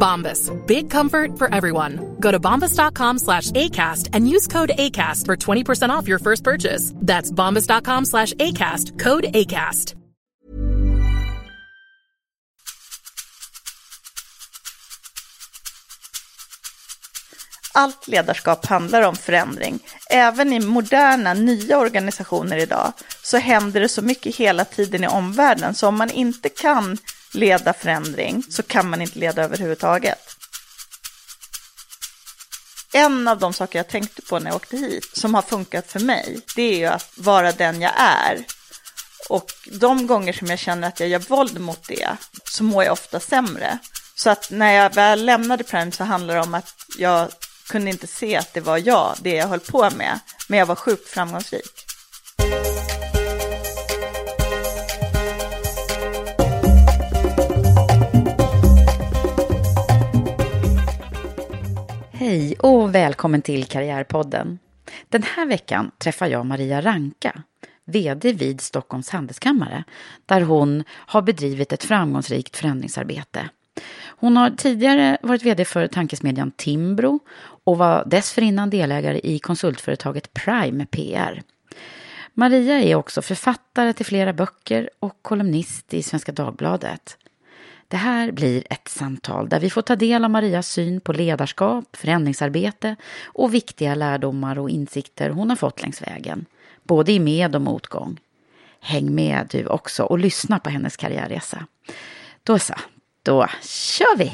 Bombas. Big comfort for everyone. Go to bombas.com slash ACAST and use code ACAST for 20% off your first purchase. That's bombas.com slash ACAST. Code ACAST. Allt ledarskap handlar om förändring. Även i moderna, nya organisationer idag så händer det så mycket hela tiden i omvärlden. Så om man inte kan leda förändring så kan man inte leda överhuvudtaget. En av de saker jag tänkte på när jag åkte hit som har funkat för mig, det är ju att vara den jag är. Och de gånger som jag känner att jag gör våld mot det så mår jag ofta sämre. Så att när jag väl lämnade Prime så handlar det om att jag kunde inte se att det var jag, det jag höll på med. Men jag var sjukt framgångsrik. Hej och välkommen till Karriärpodden. Den här veckan träffar jag Maria Ranka, VD vid Stockholms Handelskammare, där hon har bedrivit ett framgångsrikt förändringsarbete. Hon har tidigare varit VD för tankesmedjan Timbro och var dessförinnan delägare i konsultföretaget Prime PR. Maria är också författare till flera böcker och kolumnist i Svenska Dagbladet. Det här blir ett samtal där vi får ta del av Marias syn på ledarskap, förändringsarbete och viktiga lärdomar och insikter hon har fått längs vägen, både i med och motgång. Häng med du också och lyssna på hennes karriärresa. Då så, då kör vi!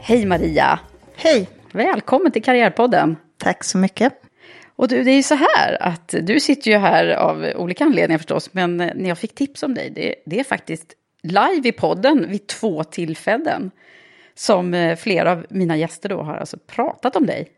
Hej Maria! Hej! Välkommen till Karriärpodden! Tack så mycket. Och du, det är ju så här att du sitter ju här av olika anledningar förstås, men när jag fick tips om dig, det, det är faktiskt live i podden vid två tillfällen som eh, flera av mina gäster då har alltså pratat om dig.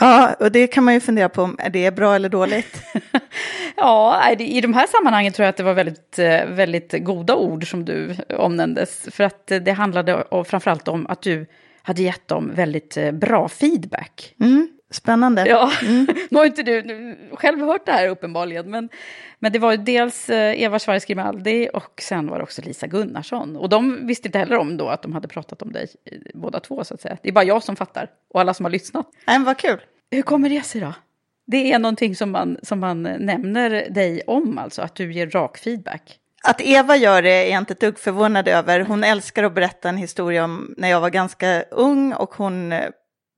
Ja, och det kan man ju fundera på om är det bra eller dåligt. ja, i de här sammanhangen tror jag att det var väldigt, eh, väldigt goda ord som du omnämndes. För att det handlade framförallt om att du hade gett dem väldigt eh, bra feedback. Mm, spännande. Ja, mm. nu har inte du själv hört det här uppenbarligen, men, men det var ju dels eh, Eva Schwarz Grimaldi och sen var det också Lisa Gunnarsson. Och de visste inte heller om då att de hade pratat om dig, båda två så att säga. Det är bara jag som fattar och alla som har lyssnat. Men vad kul. Hur kommer det sig då? Det är någonting som man, som man nämner dig om, alltså att du ger rak feedback. Att Eva gör det är jag inte ett dugg förvånad över. Hon älskar att berätta en historia om när jag var ganska ung och hon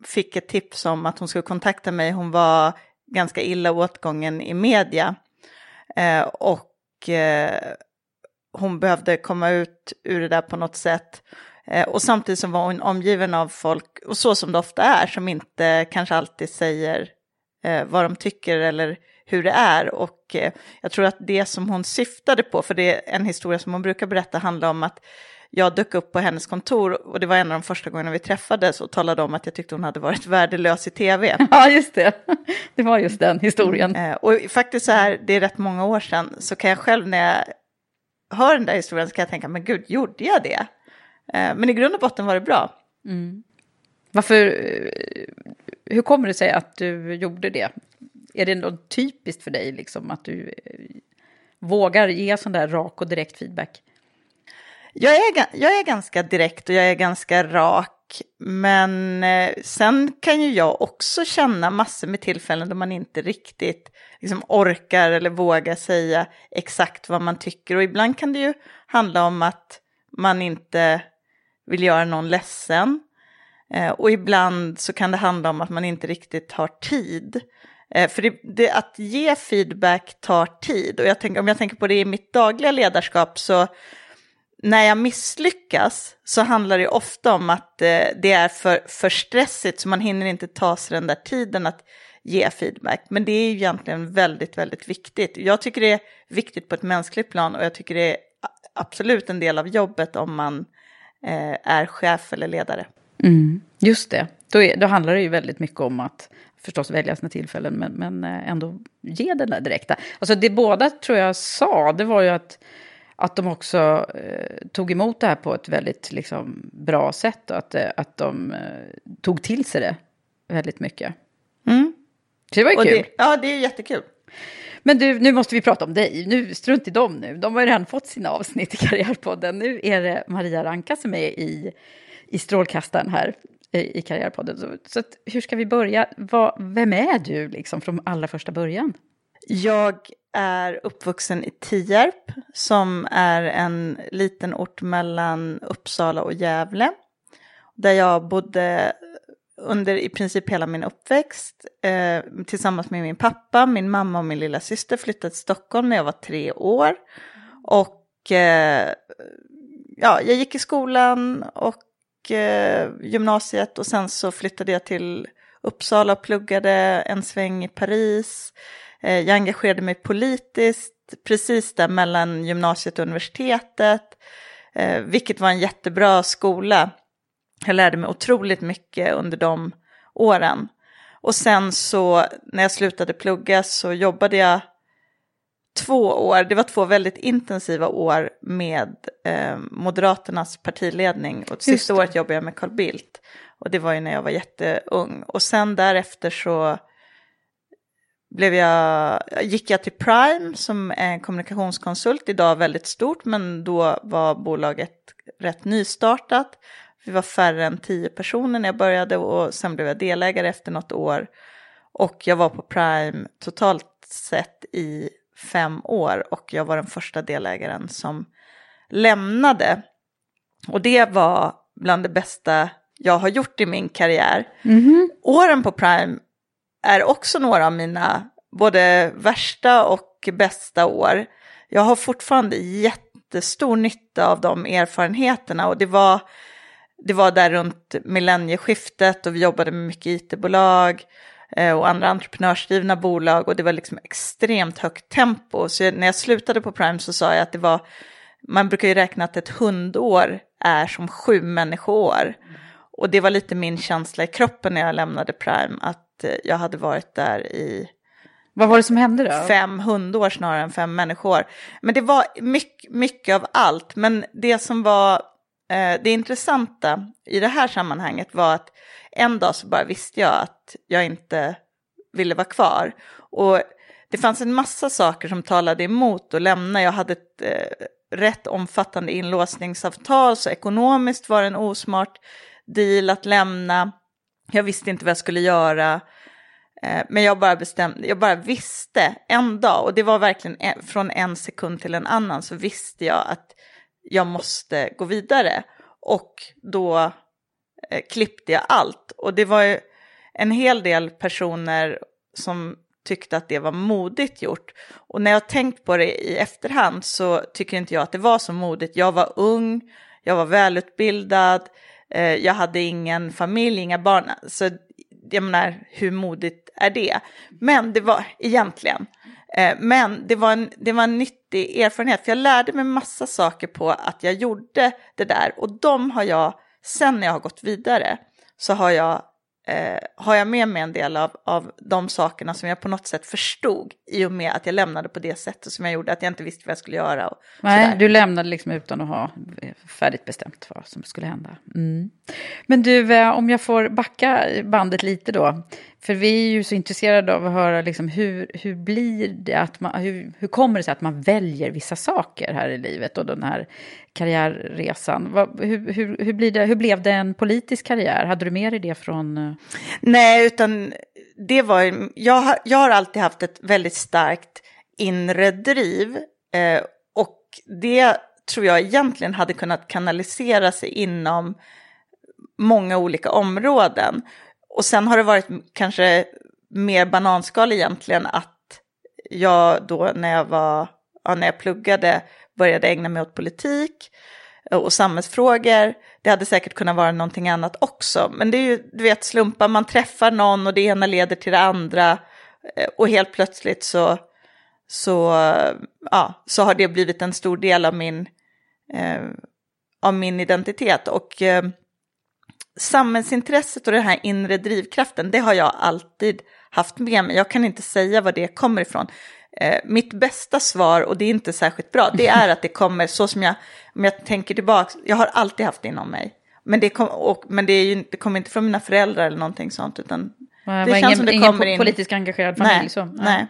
fick ett tips om att hon skulle kontakta mig. Hon var ganska illa åtgången i media. Eh, och eh, hon behövde komma ut ur det där på något sätt. Eh, och samtidigt så var hon omgiven av folk, och så som det ofta är, som inte kanske alltid säger eh, vad de tycker eller hur det är. Och eh, jag tror att det som hon syftade på, för det är en historia som hon brukar berätta, handlar om att jag dök upp på hennes kontor och det var en av de första gångerna vi träffades och talade om att jag tyckte hon hade varit värdelös i tv. Ja, just det. Det var just den historien. Eh, och faktiskt så här, det är rätt många år sedan, så kan jag själv när jag hör den där historien så kan jag tänka, men gud, gjorde jag det? Eh, men i grund och botten var det bra. Varför, eh, hur kommer det sig att du gjorde det? Är det något typiskt för dig, liksom, att du vågar ge sån där rak och direkt feedback? Jag är, jag är ganska direkt och jag är ganska rak. Men eh, sen kan ju jag också känna massor med tillfällen då man inte riktigt liksom, orkar eller vågar säga exakt vad man tycker. Och ibland kan det ju handla om att man inte vill göra någon ledsen. Eh, och ibland så kan det handla om att man inte riktigt har tid. Eh, för det, det, att ge feedback tar tid. Och jag tänker, om jag tänker på det i mitt dagliga ledarskap så när jag misslyckas så handlar det ofta om att eh, det är för, för stressigt så man hinner inte ta sig den där tiden att ge feedback. Men det är ju egentligen väldigt, väldigt viktigt. Jag tycker det är viktigt på ett mänskligt plan och jag tycker det är absolut en del av jobbet om man eh, är chef eller ledare. Mm, just det. Då, är, då handlar det ju väldigt mycket om att förstås välja sina tillfällen, men, men eh, ändå ge den där direkta. Alltså det båda tror jag sa, det var ju att, att de också eh, tog emot det här på ett väldigt liksom, bra sätt och att, eh, att de eh, tog till sig det väldigt mycket. Mm. Så det var ju Och kul. det, ja, det är jättekul. Men du, nu måste vi prata om dig. Nu, strunt i dem nu. De har ju redan fått sina avsnitt i Karriärpodden. Nu är det Maria Ranka som är i, i strålkastaren här i, i Karriärpodden. Så, så att, hur ska vi börja? Vad, vem är du liksom från allra första början? Jag är uppvuxen i Tierp som är en liten ort mellan Uppsala och Gävle. Där jag bodde under i princip hela min uppväxt eh, tillsammans med min pappa, min mamma och min lilla syster flyttade till Stockholm när jag var tre år. Och eh, ja, jag gick i skolan och eh, gymnasiet och sen så flyttade jag till Uppsala och pluggade en sväng i Paris. Eh, jag engagerade mig politiskt precis där mellan gymnasiet och universitetet, eh, vilket var en jättebra skola. Jag lärde mig otroligt mycket under de åren. Och sen så när jag slutade plugga så jobbade jag två år, det var två väldigt intensiva år med eh, Moderaternas partiledning. Och sista året jobbade jag med Carl Bildt. Och det var ju när jag var jätteung. Och sen därefter så blev jag, gick jag till Prime som är en kommunikationskonsult, idag väldigt stort, men då var bolaget rätt nystartat. Vi var färre än tio personer när jag började och sen blev jag delägare efter något år. Och jag var på Prime totalt sett i fem år och jag var den första delägaren som lämnade. Och det var bland det bästa jag har gjort i min karriär. Åren på Prime är också några av mina både värsta och bästa år. Jag har fortfarande jättestor nytta av de erfarenheterna och det var, det var där runt millennieskiftet och vi jobbade med mycket it-bolag eh, och andra entreprenörsdrivna bolag och det var liksom extremt högt tempo. Så när jag slutade på Prime så sa jag att det var, man brukar ju räkna att ett hundår är som sju människoår. Och det var lite min känsla i kroppen när jag lämnade Prime, att eh, jag hade varit där i Vad var det som hände då? fem hundår snarare än fem människor. Men det var mycket, mycket av allt. Men det som var eh, det intressanta i det här sammanhanget var att en dag så bara visste jag att jag inte ville vara kvar. Och det fanns en massa saker som talade emot att lämna. Jag hade ett eh, rätt omfattande inlåsningsavtal, så ekonomiskt var det en osmart deal att lämna. Jag visste inte vad jag skulle göra. Eh, men jag bara bestämde, jag bara visste en dag, och det var verkligen en, från en sekund till en annan, så visste jag att jag måste gå vidare. Och då eh, klippte jag allt. Och det var ju en hel del personer som tyckte att det var modigt gjort. Och när jag har tänkt på det i efterhand så tycker inte jag att det var så modigt. Jag var ung, jag var välutbildad, eh, jag hade ingen familj, inga barn. Så jag menar, hur modigt är det? Men det var egentligen. Eh, men det var, en, det var en nyttig erfarenhet, för jag lärde mig massa saker på att jag gjorde det där. Och de har jag, sen när jag har gått vidare, så har jag eh, har jag med mig en del av, av de sakerna som jag på något sätt förstod i och med att jag lämnade på det sättet som jag gjorde, att jag inte visste vad jag skulle göra. Och Nej, sådär. du lämnade liksom utan att ha färdigt bestämt vad som skulle hända. Mm. Men du, eh, om jag får backa bandet lite då. För vi är ju så intresserade av att höra liksom hur, hur blir det att man, hur, hur kommer det sig att man väljer vissa saker här i livet och den här karriärresan? Vad, hur, hur, hur, blir det, hur blev det en politisk karriär? Hade du med dig det från... Eh? Nej, utan det var jag, har- jag har alltid haft ett väldigt starkt inre driv. Eh, och det tror jag egentligen hade kunnat kanalisera sig inom många olika områden. Och sen har det varit kanske mer bananskal egentligen att jag då när jag var, ja, när jag pluggade började ägna mig åt politik eh, och samhällsfrågor. Det hade säkert kunnat vara någonting annat också. Men det är ju, du vet, slumpar, man träffar någon och det ena leder till det andra. Eh, och helt plötsligt så, så, eh, ja, så har det blivit en stor del av min, eh, av min identitet. Och eh, samhällsintresset och den här inre drivkraften, det har jag alltid haft med mig. Jag kan inte säga var det kommer ifrån. Eh, mitt bästa svar, och det är inte särskilt bra, det är att det kommer så som jag, om jag tänker tillbaka, jag har alltid haft det inom mig. Men det, kom, och, men det, är ju, det kommer inte från mina föräldrar eller någonting sånt, utan Det känns ingen, som det ingen kommer po- in. politiskt engagerad familj? nej, så. nej.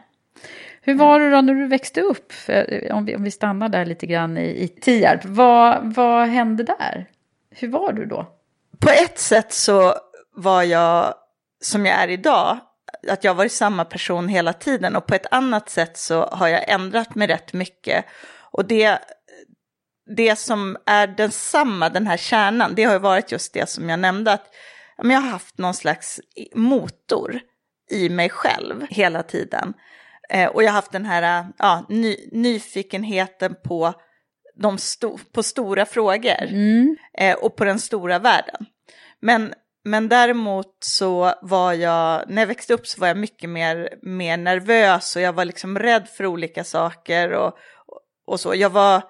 Hur var det då när du växte upp? För, Om vi, om vi stannar där lite grann i, i Tierp. Vad, vad hände där? Hur var du då? På ett sätt så var jag som jag är idag, att jag har varit samma person hela tiden och på ett annat sätt så har jag ändrat mig rätt mycket. Och det, det som är densamma, den här kärnan, det har ju varit just det som jag nämnde, att jag har haft någon slags motor i mig själv hela tiden. Eh, och jag har haft den här ja, ny, nyfikenheten på, de sto, på stora frågor eh, och på den stora världen. Men, men däremot så var jag, när jag växte upp så var jag mycket mer, mer nervös och jag var liksom rädd för olika saker och, och så. Jag var,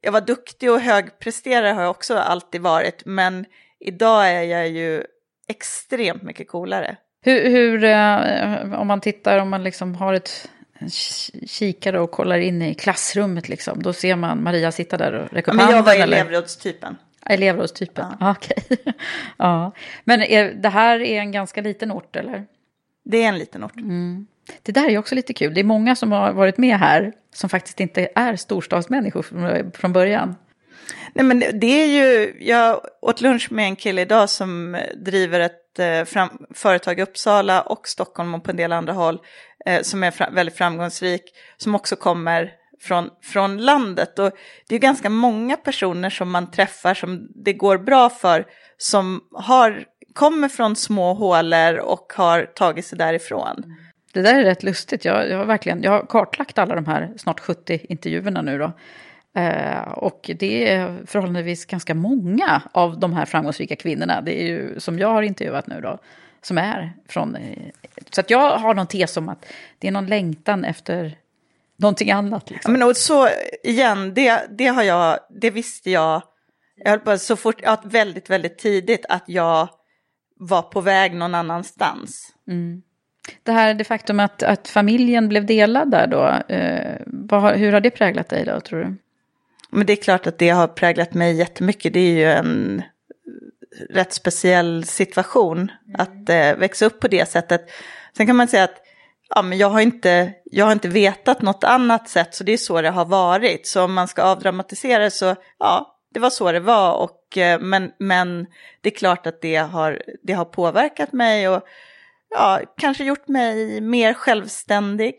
jag var duktig och högpresterare har jag också alltid varit, men idag är jag ju extremt mycket coolare. Hur, hur eh, om man tittar, om man liksom har ett en ki- kikare och kollar in i klassrummet liksom, då ser man Maria sitta där och räcka Ja, upp men jag handen, var elevrådstypen. Elevrådstypen, ja. okej. ja. Men är, det här är en ganska liten ort, eller? Det är en liten ort. Det där är också lite kul. Det är många som har varit med här som faktiskt inte är storstadsmänniskor från, från början. Nej, men det är ju, jag åt lunch med en kille idag som driver ett eh, fram, företag i Uppsala och Stockholm och på en del andra håll eh, som är fra, väldigt framgångsrik, som också kommer från, från landet. Och det är ganska många personer som man träffar som det går bra för, som har, kommer från små hålor och har tagit sig därifrån. Det där är rätt lustigt. Jag, jag, har verkligen, jag har kartlagt alla de här snart 70 intervjuerna nu då. Eh, och det är förhållandevis ganska många av de här framgångsrika kvinnorna, det är ju som jag har intervjuat nu då, som är från... eh, Så att jag har någon tes om att det är någon längtan efter någonting annat. Ja, Liksom. men och så igen, det, det har jag, det visste jag, jag höll på så fort, ja, väldigt, väldigt tidigt att jag var på väg någon annanstans. Det här det faktum att, att familjen blev delad där då, eh, vad, hur har det präglat dig då tror du? Men det är klart att det har präglat mig jättemycket. Det är ju en rätt speciell situation att eh, växa upp på det sättet. Sen kan man säga att ja, men jag, har inte, jag har inte vetat något annat sätt, så det är så det har varit. Så om man ska avdramatisera det så, ja, det var så det var. Och, eh, men, men det är klart att det har, det har påverkat mig och ja, kanske gjort mig mer självständig,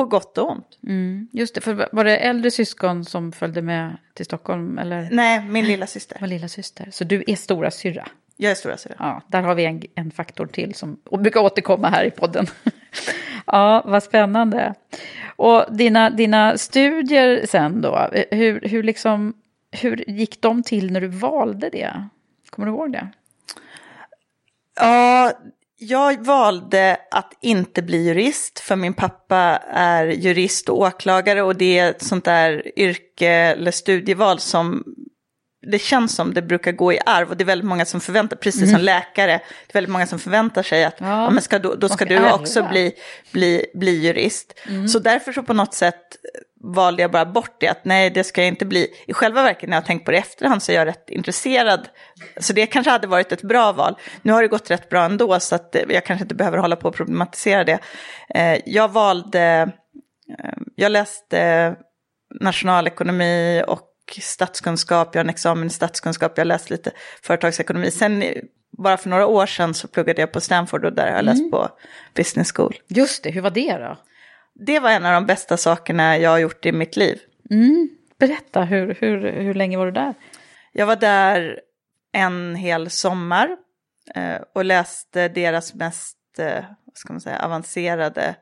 på gott och ont. Mm, just det, för var det äldre syskon som följde med till Stockholm eller? Nej, min lilla syster. var lilla syster. Så du är stora syrra. Jag är stora syster. Ja, där har vi en, en faktor till som brukar återkomma här i podden. ja, vad spännande. Och dina, dina studier sen då, hur, hur, liksom, hur gick de till när du valde det? Kommer du ihåg det? Ja, Jag valde att inte bli jurist för min pappa är jurist och åklagare och det är ett sånt där yrke eller studieval som det känns som det brukar gå i arv och det är väldigt många som förväntar, precis som läkare, det är väldigt många som förväntar sig att Ja. ja. men ska, då, då ska du också bli, bli, bli jurist. Så därför så på något sätt valde jag bara bort det, att nej det ska jag inte bli. I själva verket när jag har tänkt på det i efterhand så är jag rätt intresserad. Så det kanske hade varit ett bra val. Nu har det gått rätt bra ändå så att eh, jag kanske inte behöver hålla på och problematisera det. Eh, Jag valde, eh, jag läste nationalekonomi och statskunskap, jag har en examen i statskunskap, jag har läst lite företagsekonomi. Sen bara för några år sedan så pluggade jag på Stanford och där har jag läst på business school. Just det, hur var det då? Det var en av de bästa sakerna jag har gjort i mitt liv. Berätta, hur, hur, hur länge var du där? Jag var där en hel sommar eh, och läste deras mest eh, ska man säga, avancerade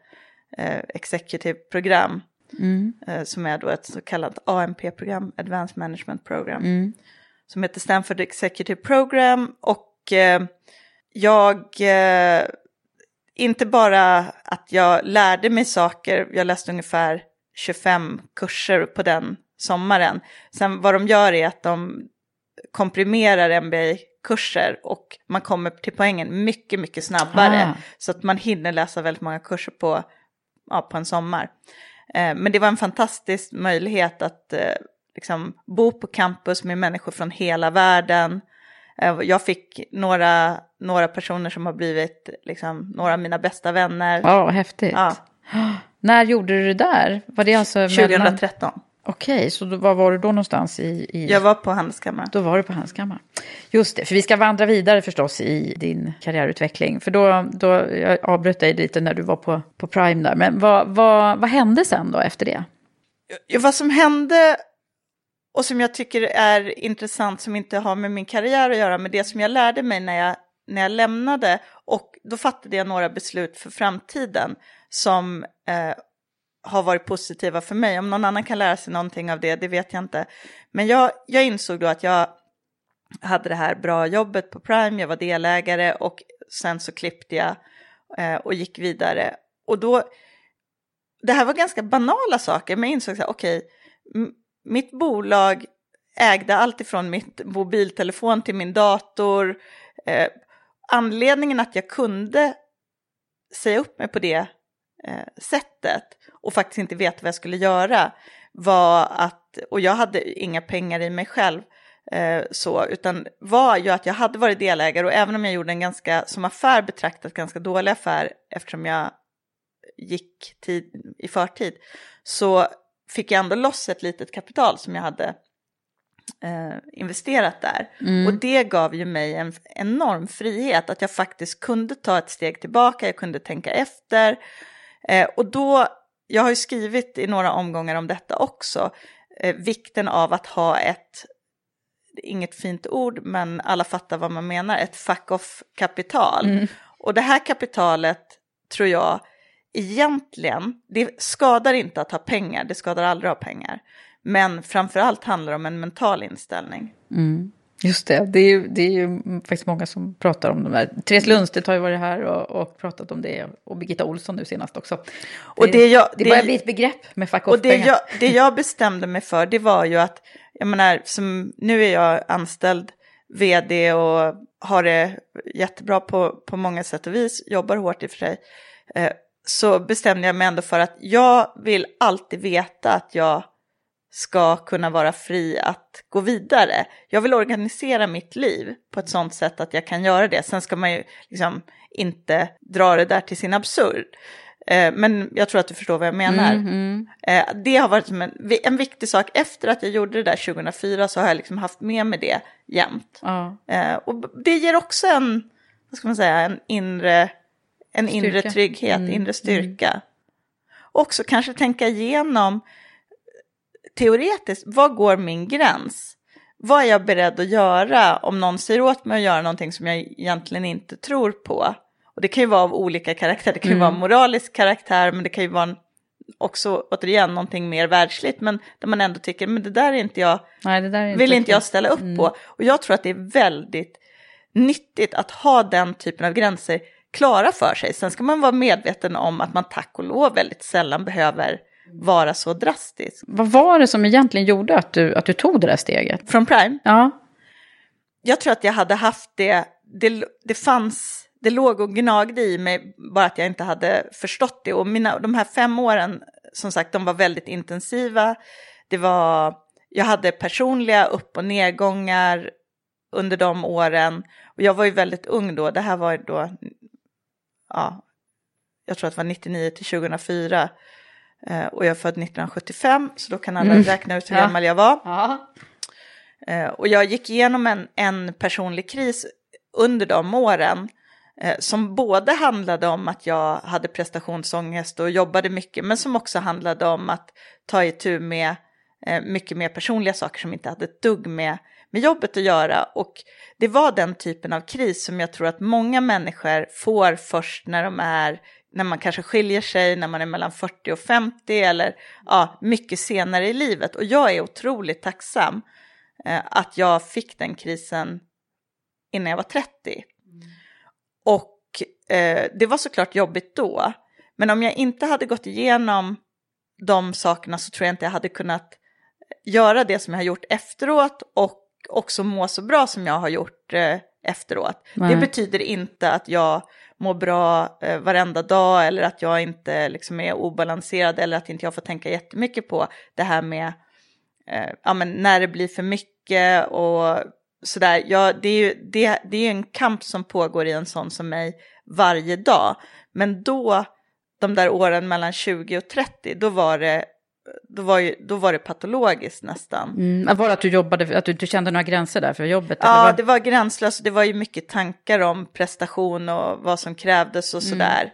eh, executive-program. Eh, som är då ett så kallat AMP-program, Advanced Management Program. Som heter Stanford Executive Program. Och eh, jag, eh, inte bara att jag lärde mig saker, jag läste ungefär 25 kurser på den sommaren. Sen vad de gör är att de komprimerar MBA-kurser och man kommer till poängen mycket, mycket snabbare. Ah. Så att man hinner läsa väldigt många kurser på, ja, på en sommar. Eh, men det var en fantastisk möjlighet att eh, liksom, bo på campus med människor från hela världen. Eh, jag fick några, några personer som har blivit liksom, några av mina bästa vänner. Ja, vad häftigt. Ja. När gjorde du det där? Var det alltså mellan... 2013. Okej, så då, var var du då någonstans i... i... Jag var på Handelskammaren. Då var du på Handelskammaren. Just det, för vi ska vandra vidare förstås i din karriärutveckling. För då, då jag avbröt dig lite när du var på, på Prime där. Men vad, vad, vad hände sen då efter det? Ja, vad som hände och som jag tycker är intressant som inte har med min karriär att göra, men det som jag lärde mig när jag, när jag lämnade och då fattade jag några beslut för framtiden som eh, har varit positiva för mig. Om någon annan kan lära sig någonting av det, det vet jag inte. Men jag, jag insåg då att jag hade det här bra jobbet på Prime, jag var delägare och sen så klippte jag eh, och gick vidare. Och då, det här var ganska banala saker, men jag insåg så här, okej, okay, mitt bolag ägde allt ifrån mitt mobiltelefon till min dator. Eh, anledningen att jag kunde säga upp mig på det eh, sättet och faktiskt inte veta vad jag skulle göra var att, och jag hade inga pengar i mig själv, eh, så, utan var ju att jag hade varit delägare och även om jag gjorde en ganska, som affär betraktat, ganska dålig affär eftersom jag gick tid, i förtid, så fick jag ändå loss ett litet kapital som jag hade eh, investerat där. Och det gav ju mig en enorm frihet att jag faktiskt kunde ta ett steg tillbaka, jag kunde tänka efter. Eh, och då, jag har ju skrivit i några omgångar om detta också, eh, vikten av att ha ett, inget fint ord, men alla fattar vad man menar, ett fuck-off-kapital. Och det här kapitalet tror jag egentligen, det skadar inte att ha pengar, det skadar aldrig att ha pengar. Men framför allt handlar det om en mental inställning. Just det, det är ju, det är ju faktiskt många som pratar om de där. Therese Lundstedt har ju varit här och, och pratat om det och Birgitta Olsson nu senast också. Och det jag- det det- börjar bli ett begrepp med fuck Och det off-pengar. jag, det jag bestämde mig för, det var ju att, jag menar, som, nu är jag anställd vd och har det jättebra på, på många sätt och vis, jobbar hårt i och för sig. Eh, så bestämde jag mig ändå för att jag vill alltid veta att jag ska kunna vara fri att gå vidare. Jag vill organisera mitt liv på ett sånt sätt att jag kan göra det. Sen ska man ju liksom inte dra det där till sin absurd. Eh, Men jag tror att du förstår vad jag menar. Eh, Det har varit en, en viktig sak. Efter att jag gjorde det där 2004 så har jag liksom haft med mig det jämt. Eh, Och det ger också en, vad ska man säga, en inre, en inre Styrka. trygghet, inre styrka. Också kanske tänka igenom teoretiskt, vad går min gräns? Vad är jag beredd att göra om någon säger åt mig att göra någonting som jag egentligen inte tror på? Och det kan ju vara av olika karaktär, det kan ju vara moralisk karaktär, men det kan ju vara en, också, återigen, någonting mer världsligt, men där man ändå tycker, men det där är inte jag, Nej, det där är inte vill inte jag ställa upp på. Och jag tror att det är väldigt nyttigt att ha den typen av gränser klara för sig. Sen ska man vara medveten om att man tack och lov väldigt sällan behöver vara så drastisk. Vad var det som egentligen gjorde att du, att du tog det där steget? Från Prime? Ja. Jag tror att jag hade haft det, det, det fanns, det låg och gnagde i mig, bara att jag inte hade förstått det. Och mina, de här fem åren, som sagt, de var väldigt intensiva. Det var, jag hade personliga upp och nedgångar under de åren. Och jag var ju väldigt ung då, det här var då, ja, jag tror att det var 99 till 2004. Eh, och jag är född 1975, så då kan alla Mm. räkna ut hur Ja. gammal jag var. ja. Eh, och jag gick igenom en, en personlig kris under de åren eh, som både handlade om att jag hade prestationsångest och jobbade mycket, men som också handlade om att ta itu med mycket mer personliga saker som inte hade ett dugg med, med jobbet att göra. Och det var den typen av kris som jag tror att många människor får först när de är när man kanske skiljer sig, när man är mellan 40 och 50 eller ja, mycket senare i livet. Och jag är otroligt tacksam eh, att jag fick den krisen innan jag var 30. Och eh, det var såklart jobbigt då. Men om jag inte hade gått igenom de sakerna så tror jag inte jag hade kunnat göra det som jag har gjort efteråt och också må så bra som jag har gjort eh, efteråt. Nej. Det betyder inte att jag mår bra eh, varenda dag eller att jag inte liksom, är obalanserad eller att inte jag får tänka jättemycket på det här med eh, ja, men när det blir för mycket och sådär. Ja, det, är ju, det, det är en kamp som pågår i en sån som mig varje dag. Men då, de där åren mellan 20 och 30, då var det, då var ju, då var det patologiskt nästan. Mm. Var det att du jobbade, att du inte kände några gränser där för jobbet? Ja, vad? det var gränslöst. Det var ju mycket tankar om prestation och vad som krävdes och sådär.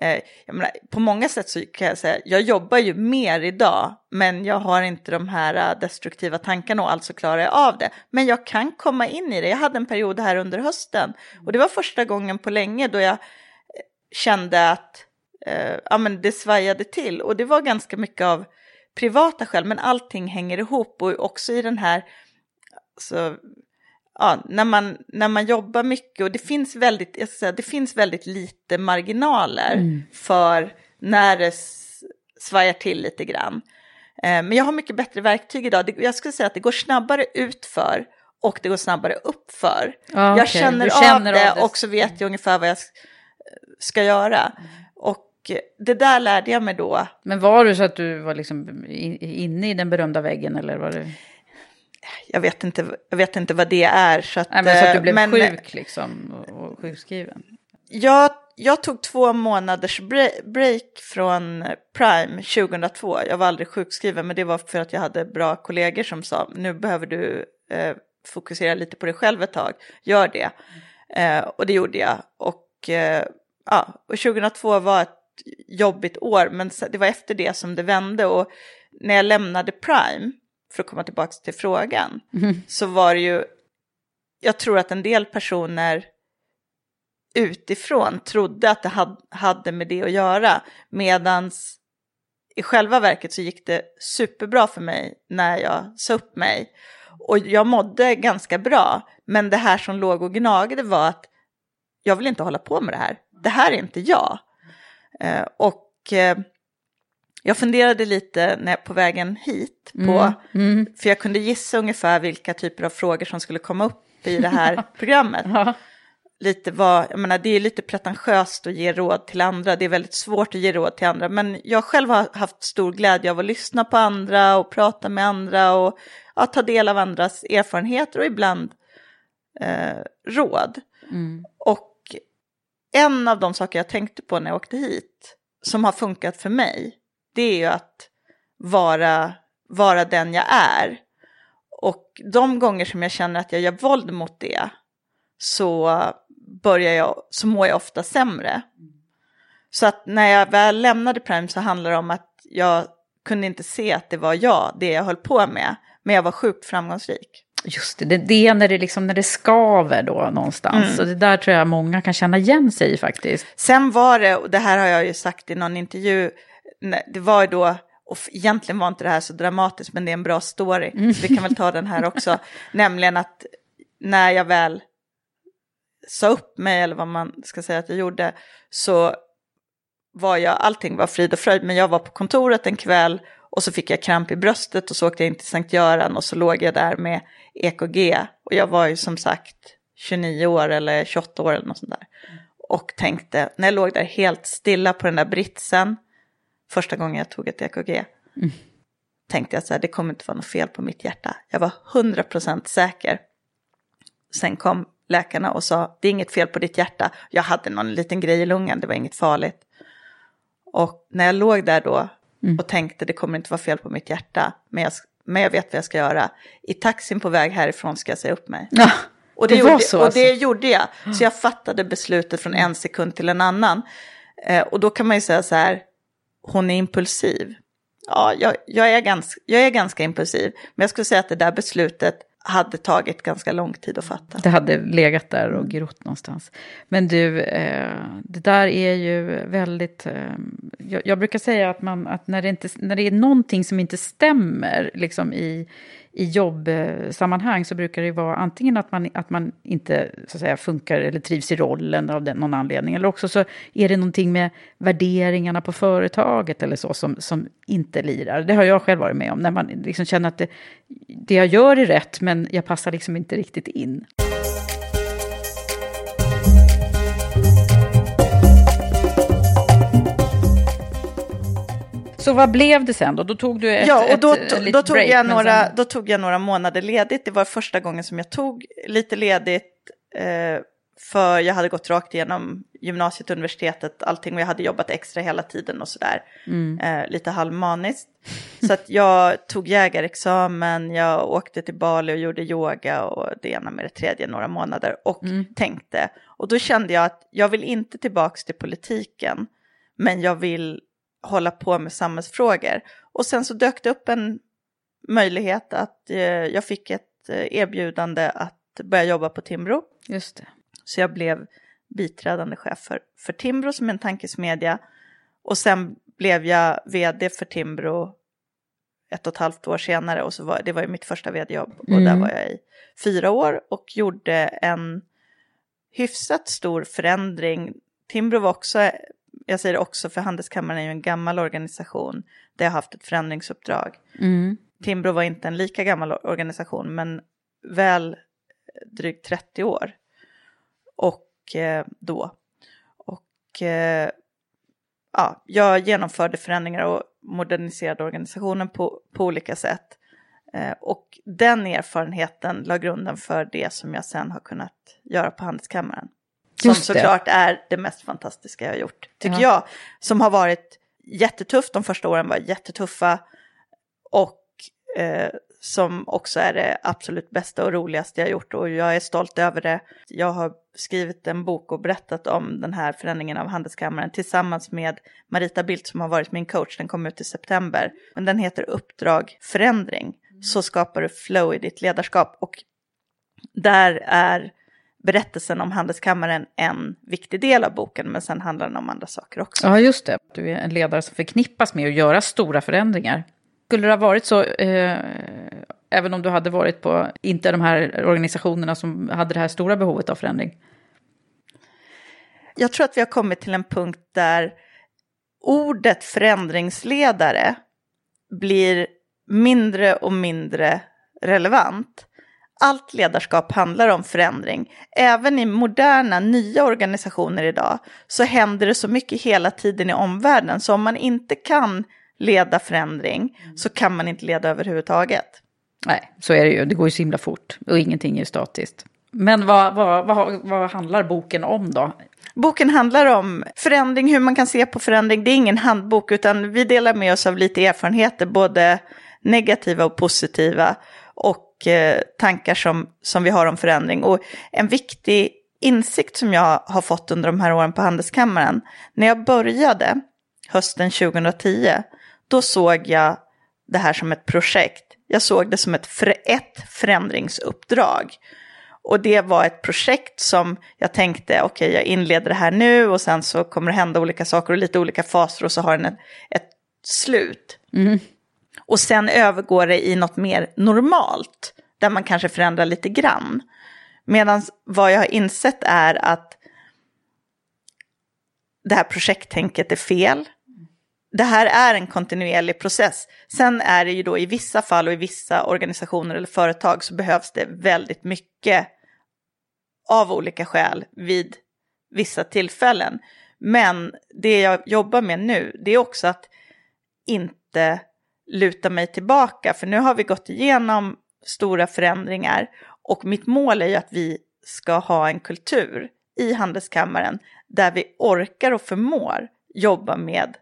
Eh, jag menar, på många sätt så kan jag säga, jag jobbar ju mer idag, men jag har inte de här eh, destruktiva tankarna och alltså klarar jag av det. Men jag kan komma in i det. Jag hade en period här under hösten och det var första gången på länge då jag eh, kände att eh, ja, men det svajade till. Och det var ganska mycket av privata skäl, men allting hänger ihop och också i den här så, ja, när, man, när man jobbar mycket och det finns väldigt, jag ska säga, det finns väldigt lite marginaler för när det svajar till lite grann. Eh, men jag har mycket bättre verktyg idag. Jag skulle säga att det går snabbare utför och det går snabbare uppför. Ja, jag okej. känner, känner av det av det. och så vet jag ungefär vad jag ska göra. Och det där lärde jag mig då. Men var du så att du var liksom inne i den berömda väggen eller var det? Jag vet inte, jag vet inte vad det är. Så att, Nej, men så att du eh, blev men- sjuk liksom och, sjukskriven? Jag, jag tog två månaders bre- break från Prime 2002. Jag var aldrig sjukskriven, men det var för att jag hade bra kollegor som sa nu behöver du eh, fokusera lite på dig själv ett tag. Gör det. Eh, och det gjorde jag. Och, eh, ja, och 2002 var ett jobbigt år, men det var efter det som det vände. Och när jag lämnade Prime, för att komma tillbaka till frågan, så var det ju, jag tror att en del personer utifrån trodde att det had- hade med det att göra. Medans i själva verket så gick det superbra för mig när jag sa upp mig. Och jag mådde ganska bra. Men det här som låg och gnagde var att jag vill inte hålla på med det här. Det här är inte jag. Eh, och eh, jag funderade lite när, på vägen hit på, Mm. för jag kunde gissa ungefär vilka typer av frågor som skulle komma upp i det här programmet Ja. lite vad, jag menar det är lite pretentiöst att ge råd till andra, det är väldigt svårt att ge råd till andra, men jag själv har haft stor glädje av att lyssna på andra och prata med andra och ja, ta del av andras erfarenheter och ibland eh, råd. Mm. Och en av de saker jag tänkte på när jag åkte hit, som har funkat för mig, det är ju att vara, vara den jag är. Och de gånger som jag känner att jag gör våld mot det, så börjar jag, så mår jag ofta sämre. Så att när jag väl lämnade Prime så handlar det om att jag kunde inte se att det var jag, det jag höll på med. Men jag var sjukt framgångsrik. Just det, det, är när det, liksom, när det skaver då någonstans. Mm. Och det där tror jag många kan känna igen sig i faktiskt. Sen var det, och det här har jag ju sagt i någon intervju, det var ju då, och egentligen var inte det här så dramatiskt, men det är en bra story, så vi kan väl ta den här också, nämligen att när jag väl sa upp mig eller vad man ska säga att jag gjorde så var jag, allting var frid och fröjd, men jag var på kontoret en kväll och så fick jag kramp i bröstet och så åkte jag in till Sankt Göran och så låg jag där med EKG och jag var ju som sagt 29 år eller 28 år eller något sånt där. Och tänkte, när jag låg där helt stilla på den där britsen, första gången jag tog ett EKG, tänkte jag så här, det kommer inte vara något fel på mitt hjärta. Jag var 100% säker. Sen kom läkarna och sa, det är inget fel på ditt hjärta. Jag hade någon liten grej i lungan, det var inget farligt. Och när jag låg där då och tänkte, det kommer inte vara fel på mitt hjärta, men jag, men jag vet vad jag ska göra. I taxin på väg härifrån ska jag säga upp mig. Ja, Och det, det gjorde, så och alltså. det gjorde jag. Så jag fattade beslutet från en sekund till en annan. Eh, och då kan man ju säga så här, hon är impulsiv. Ja, jag, jag, är ganska, jag är ganska impulsiv. Men jag skulle säga att det där beslutet hade tagit ganska lång tid att fatta. Det hade legat där och grott någonstans. Men du, eh, det där är ju väldigt... Eh, jag, jag brukar säga att, man, att när, det inte, när det är någonting som inte stämmer liksom i, i jobbsammanhang så brukar det vara antingen att man, att man inte så att säga, funkar eller trivs i rollen av den, någon anledning. Eller också så är det någonting med värderingarna på företaget eller så som, som inte lirar. Det har jag själv varit med om. När man liksom känner att det, det jag gör är rätt men jag passar liksom inte riktigt in. Så vad blev det sen då? Då tog du ett, ja, och då, ett, to- litet då, tog break, jag några, sen- då tog jag några månader ledigt. Det var första gången som jag tog lite ledigt. Eh, för jag hade gått rakt igenom gymnasiet, universitetet, allting och jag hade jobbat extra hela tiden och sådär. Eh, lite halvmaniskt. Så att jag tog jägarexamen, jag åkte till Bali och gjorde yoga och det ena med det tredje några månader och tänkte. Och då kände jag att jag vill inte tillbaka till politiken, men jag vill hålla på med samhällsfrågor. Och sen så dök det upp en möjlighet att eh, jag fick ett eh, erbjudande att börja jobba på Timbro. Just det. Så jag blev biträdande chef för, för Timbro som är en tankesmedja. Och sen blev jag vd för Timbro ett och ett halvt år senare. Och så var, det var ju mitt första vd-jobb. Och där var jag i fyra år och gjorde en hyfsat stor förändring. Timbro var också, jag säger också för Handelskammaren är ju en gammal organisation. Jag har haft ett förändringsuppdrag. Mm. Timbro var inte en lika gammal organisation men väl drygt 30 år. Och eh, då. Och eh, ja, jag genomförde förändringar och moderniserade organisationen på, på olika sätt. Eh, och den erfarenheten la grunden för det som jag sen har kunnat göra på Handelskammaren. Som såklart är det mest fantastiska jag har gjort, tycker Ja. jag. Som har varit jättetufft, de första åren var jättetuffa. Och eh, som också är det absolut bästa och roligaste jag gjort och jag är stolt över det. Jag har skrivit en bok och berättat om den här förändringen av Handelskammaren tillsammans med Marita Bildt som har varit min coach. Den kom ut i september. Men den heter Uppdrag förändring. Så skapar du flow i ditt ledarskap och där är berättelsen om Handelskammaren en viktig del av boken men sen handlar den om andra saker också. Ja, just det. Du är en ledare som förknippas med att göra stora förändringar. Skulle det ha varit så, eh, även om du hade varit på, inte de här organisationerna som hade det här stora behovet av förändring? Jag tror att vi har kommit till en punkt där ordet förändringsledare blir mindre och mindre relevant. Allt ledarskap handlar om förändring. Även i moderna, nya organisationer idag så händer det så mycket hela tiden i omvärlden. Så om man inte kan leda förändring så kan man inte leda överhuvudtaget. Nej, så är det ju. Det går ju så himla fort och ingenting är statiskt. Men vad, vad, vad, vad handlar boken om då? Boken handlar om förändring, hur man kan se på förändring. Det är ingen handbok utan vi delar med oss av lite erfarenheter, både negativa och positiva. Och eh, tankar som, som vi har om förändring. Och en viktig insikt som jag har fått under de här åren på Handelskammaren. När jag började hösten 2010, då såg jag det här som ett projekt. Jag såg det som ett, för, ett förändringsuppdrag. Och det var ett projekt som jag tänkte, okej jag inleder det här nu och sen så kommer det hända olika saker och lite olika faser och så har den ett, ett slut. Mm. Och sen övergår det i något mer normalt, där man kanske förändrar lite grann. Medan vad jag har insett är att det här projekttänket är fel. Det här är en kontinuerlig process. Sen är det ju då i vissa fall och i vissa organisationer eller företag så behövs det väldigt mycket av olika skäl vid vissa tillfällen. Men det jag jobbar med nu, det är också att inte luta mig tillbaka, för nu har vi gått igenom stora förändringar och mitt mål är ju att vi ska ha en kultur i Handelskammaren där vi orkar och förmår jobba med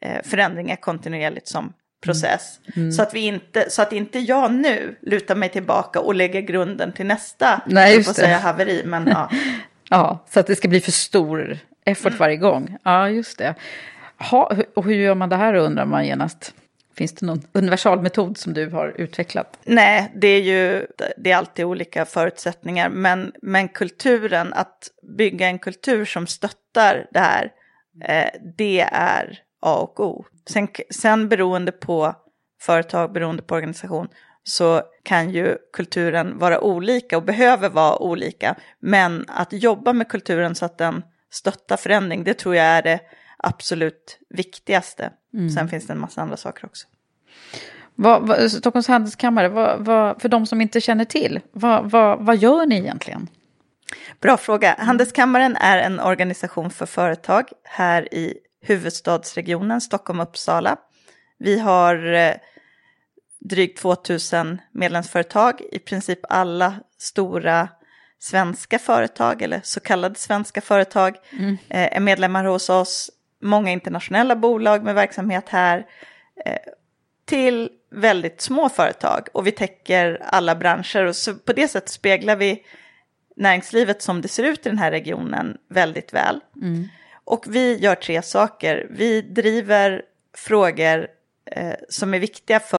eh, förändringar kontinuerligt som process. Mm. Mm. Så, att vi inte, så att inte jag nu lutar mig tillbaka och lägger grunden till nästa, Nej, just det. säga haveri, men ja. ja, så att det ska bli för stor effort varje gång. Ja, just det. Ha, och hur gör man det här undrar man genast. Finns det någon universalmetod som du har utvecklat? Nej, det är ju det är alltid olika förutsättningar. Men, men kulturen, att bygga en kultur som stöttar det här, eh, det är A och O. Sen, sen beroende på företag, beroende på organisation, så kan ju kulturen vara olika och behöver vara olika. Men att jobba med kulturen så att den stöttar förändring, det tror jag är det absolut viktigaste. Mm. Sen finns det en massa andra saker också. Vad, vad, Stockholms handelskammare, vad, för de som inte känner till, vad, vad, gör ni egentligen? Bra fråga. Handelskammaren är en organisation för företag här i huvudstadsregionen Stockholm-Uppsala. Vi har eh, drygt 2000 medlemsföretag, i princip alla stora svenska företag eller så kallade svenska företag mm. eh, är medlemmar hos oss. Många internationella bolag med verksamhet här eh, till väldigt små företag och vi täcker alla branscher och så på det sättet speglar vi näringslivet som det ser ut i den här regionen väldigt väl. Mm. Och vi gör tre saker. Vi driver frågor eh, som är viktiga för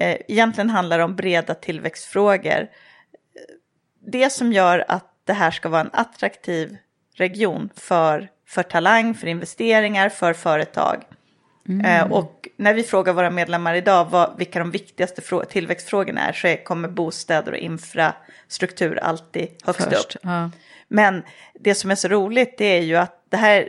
Eh, Egentligen handlar det om breda tillväxtfrågor. Det som gör att det här ska vara en attraktiv region för, för talang, för investeringar, för företag. Eh, Och när vi frågar våra medlemmar idag vad, vilka de viktigaste frå- tillväxtfrågorna är så är, kommer bostäder och infrastruktur alltid högst Först, upp. ja. Men det som är så roligt det är ju att det här,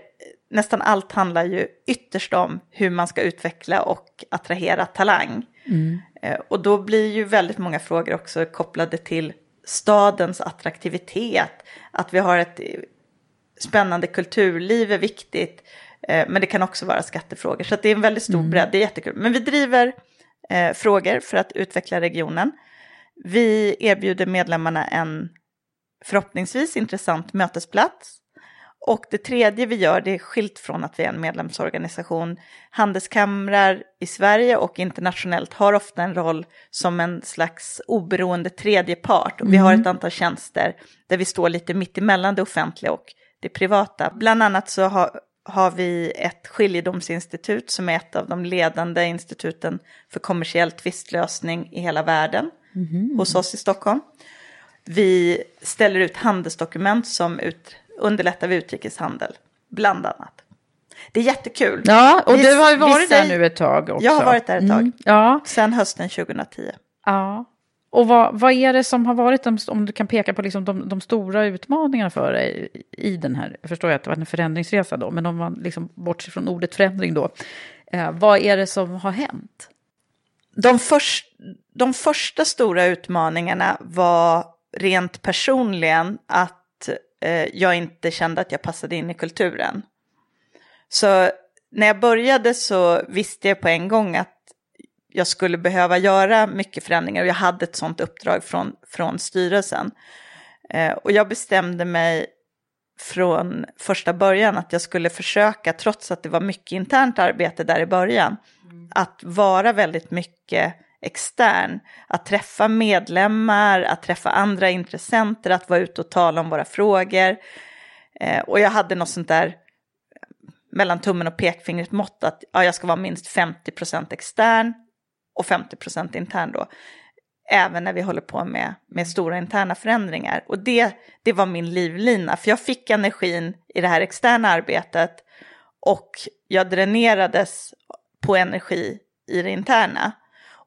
nästan allt handlar ju ytterst om hur man ska utveckla och attrahera talang. Mm. Eh, Och då blir ju väldigt många frågor också kopplade till stadens attraktivitet. Att vi har ett eh, spännande kulturliv är viktigt. eh, Men det kan också vara skattefrågor. Så det är en väldigt stor bredd, det är jättekul. Men vi driver eh, frågor för att utveckla regionen. Vi erbjuder medlemmarna en förhoppningsvis intressant mötesplats. Och det tredje vi gör, det är skilt från att vi är en medlemsorganisation. Handelskamrar i Sverige och internationellt har ofta en roll som en slags oberoende tredje part. Och vi har ett antal tjänster där vi står lite mitt emellan det offentliga och det privata. Bland annat så har, har vi ett skiljedomsinstitut som är ett av de ledande instituten för kommersiell tvistlösning i hela världen hos oss i Stockholm. Vi ställer ut handelsdokument som ut, underlättar vid utrikeshandel, bland annat. Det är jättekul. Ja, och Vi- du har ju vi varit där säger- nu ett tag också. Jag har varit där ett tag, Mm, Ja, sedan hösten 2010. ja. Och vad, vad är det som har varit, de, om du kan peka på liksom de, de stora utmaningarna för dig i den här, jag förstår att det var en förändringsresa då, men om man liksom bortser från ordet förändring då, eh, vad är det som har hänt? De, först, de första stora utmaningarna var rent personligen att jag inte kände att jag passade in i kulturen. Så när jag började så visste jag på en gång att jag skulle behöva göra mycket förändringar och jag hade ett sånt uppdrag från, från styrelsen. Eh, och jag bestämde mig från första början att jag skulle försöka, trots att det var mycket internt arbete där i början, att vara väldigt mycket extern. Att träffa medlemmar, att träffa andra intressenter, att vara ute och tala om våra frågor. Eh, och jag hade något sånt där eh, mellan tummen och pekfingret mått att ja, jag ska vara minst 50% extern och 50% intern då. Även när vi håller på med, med stora interna förändringar. Och det, det var min livlina, för jag fick energin i det här externa arbetet och jag dränerades på energi i det interna.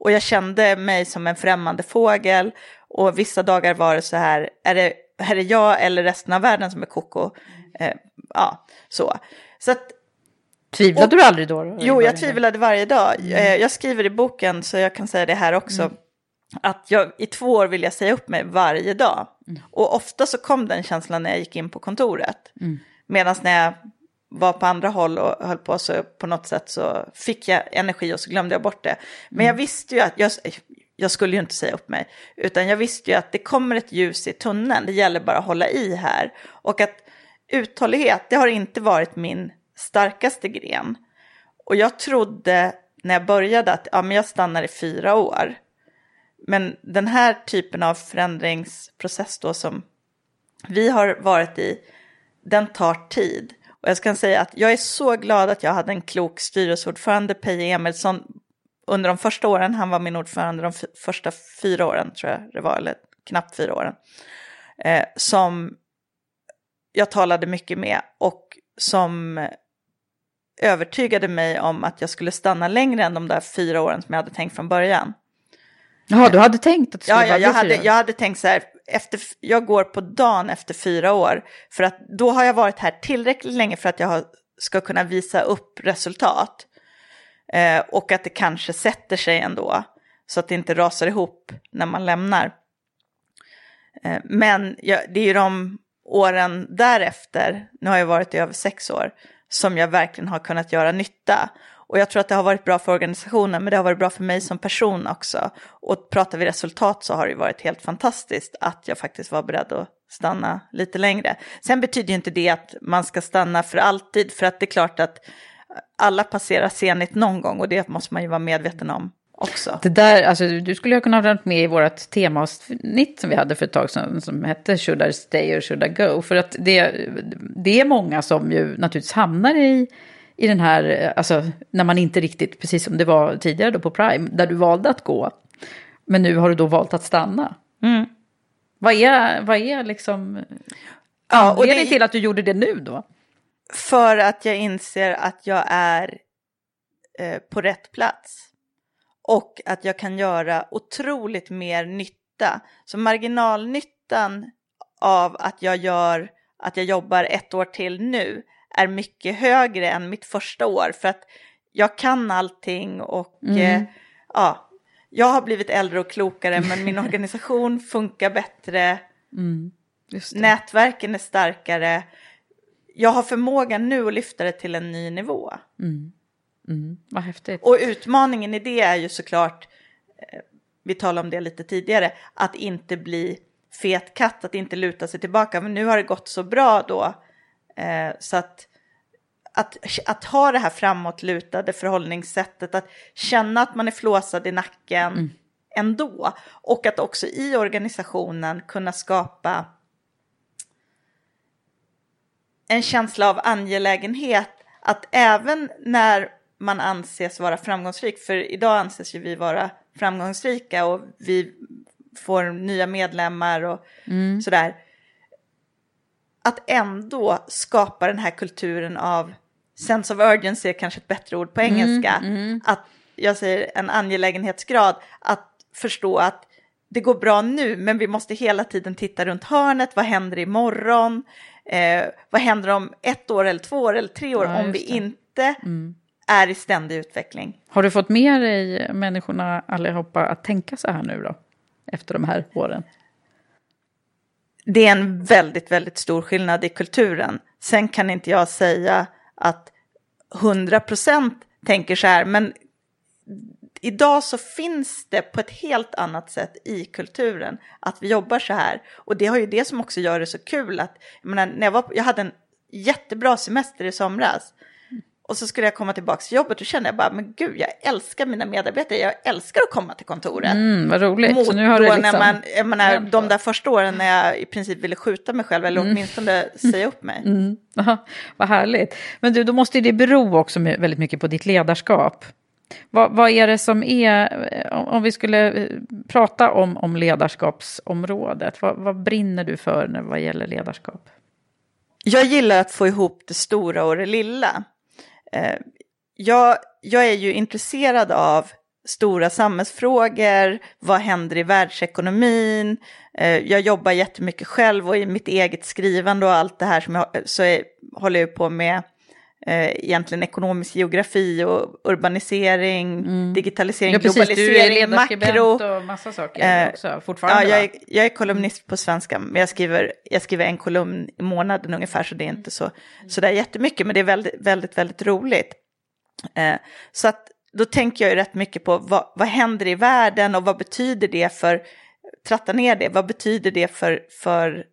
Och jag kände mig som en främmande fågel och vissa dagar var det så här, är det, är det jag eller resten av världen som är koko? Eh, ja, så. Så att Tvivlade du aldrig då? då? Jo, jag tvivlade varje dag. Eh, Jag skriver i boken, så jag kan säga det här också, att jag i två år vill jag säga upp mig varje dag. Och ofta så kom den känslan när jag gick in på kontoret. Medan när jag var på andra håll och höll på så på något sätt så fick jag energi och så glömde jag bort det. Men jag visste ju att jag, jag skulle ju inte säga upp mig, utan jag visste ju att det kommer ett ljus i tunneln, det gäller bara att hålla i här. Och att uthållighet, det har inte varit min starkaste gren. Och jag trodde när jag började att ja, men jag stannar i fyra år. Men den här typen av förändringsprocess då som vi har varit i, den tar tid. Och jag ska säga att jag är så glad att jag hade en klok styrelseordförande, Peje Emilsson, under de första åren. Han var min ordförande de första fyra åren, tror jag det var, eller knappt fyra åren. Eh, som jag talade mycket med och som övertygade mig om att jag skulle stanna längre än de där fyra åren som jag hade tänkt från början. Jaha, du hade tänkt att det skulle Ja, ja vara jag, det hade, jag hade tänkt så här, efter, jag går på dagen efter fyra år, för att då har jag varit här tillräckligt länge för att jag har, ska kunna visa upp resultat. Eh, och att det kanske sätter sig ändå, så att det inte rasar ihop när man lämnar. Eh, men jag, det är ju de åren därefter, nu har jag varit i över sex år, som jag verkligen har kunnat göra nytta. Och jag tror att det har varit bra för organisationen, men det har varit bra för mig som person också. Och pratar vi resultat så har det varit helt fantastiskt att jag faktiskt var beredd att stanna lite längre. Sen betyder ju inte det att man ska stanna för alltid, för att det är klart att alla passerar senigt någon gång och det måste man ju vara medveten om också. Det där, alltså, du skulle ha kunnat ha varit med i vårt temaavsnitt som vi hade för ett tag sedan som hette Should I stay or should I go? För att det, det är många som ju naturligtvis hamnar i, i den här, alltså när man inte riktigt, precis som det var tidigare då på Prime, där du valde att gå. Men nu har du då valt att stanna. Mm. Vad är, vad är liksom Ja, och det- till att du gjorde det nu då? För att jag inser att jag är eh, på rätt plats. Och att jag kan göra otroligt mer nytta. Så marginalnyttan av att jag gör att jag jobbar ett år till nu är mycket högre än mitt första år. För att jag kan allting och Mm. eh, ja, jag har blivit äldre och klokare men min organisation funkar bättre. Mm. Nätverken är starkare. Jag har förmågan nu att lyfta det till en ny nivå. Mm. Mm. Vad häftigt. Och utmaningen i det är ju såklart, eh, vi talade om det lite tidigare, att inte bli fet katt, att inte luta sig tillbaka. Men nu har det gått så bra då, eh, så att, att, att ha det här framåtlutade förhållningssättet, att känna att man är flåsad i nacken ändå. Och att också i organisationen kunna skapa en känsla av angelägenhet att även när man anses vara framgångsrik, för idag anses ju vi vara framgångsrika och vi får nya medlemmar och Mm. sådär. Att ändå skapa den här kulturen av sense of urgency är kanske ett bättre ord på engelska. mm. Att jag säger en angelägenhetsgrad, att förstå att det går bra nu, men vi måste hela tiden titta runt hörnet. Vad händer imorgon? Eh, vad händer om ett år eller två år eller tre år Ja, om vi det. inte Mm. är i ständig utveckling? Har du fått med dig människorna allihopa att tänka så här nu då? Efter de här åren? Det är en väldigt, väldigt stor skillnad i kulturen. Sen kan inte jag säga att 100% tänker så här, men idag så finns det på ett helt annat sätt i kulturen att vi jobbar så här. Och det har ju det som också gör det så kul att, jag menar, när jag, var, jag hade en jättebra semester i somras. Och så skulle jag komma tillbaka till jobbet och kände jag bara, men gud, jag älskar mina medarbetare, jag älskar att komma till kontoret. Mm, vad roligt. Mot Så nu har det liksom när man, jag menar, de där första åren när jag i princip ville skjuta mig själv, eller Mm. åtminstone säga upp mig. Mm. Aha, vad härligt. Men du, då måste ju det bero också väldigt mycket på ditt ledarskap. Vad, vad är det som är, eh, om om vi skulle eh, prata om, om ledarskapsområdet, vad, vad brinner du för när, vad gäller ledarskap? Jag gillar att få ihop det stora och det lilla. Eh, Jag, jag är ju intresserad av stora samhällsfrågor, vad händer i världsekonomin, Eh, jag jobbar jättemycket själv och i mitt eget skrivande och allt det här som jag, eh, så är, håller jag på med eh, egentligen ekonomisk geografi och urbanisering, digitalisering, Mm. Ja, precis. Du är globalisering, makro. och massa saker Eh, också, fortfarande, Ja, jag är, jag är kolumnist på svenska, men jag skriver, jag skriver en kolumn i månaden ungefär, så det är inte så, så där jättemycket, men det är väldigt, väldigt, väldigt roligt. Eh, så att då tänker jag ju rätt mycket på vad, vad händer i världen och vad betyder det för, tratta ner det, vad betyder det för, för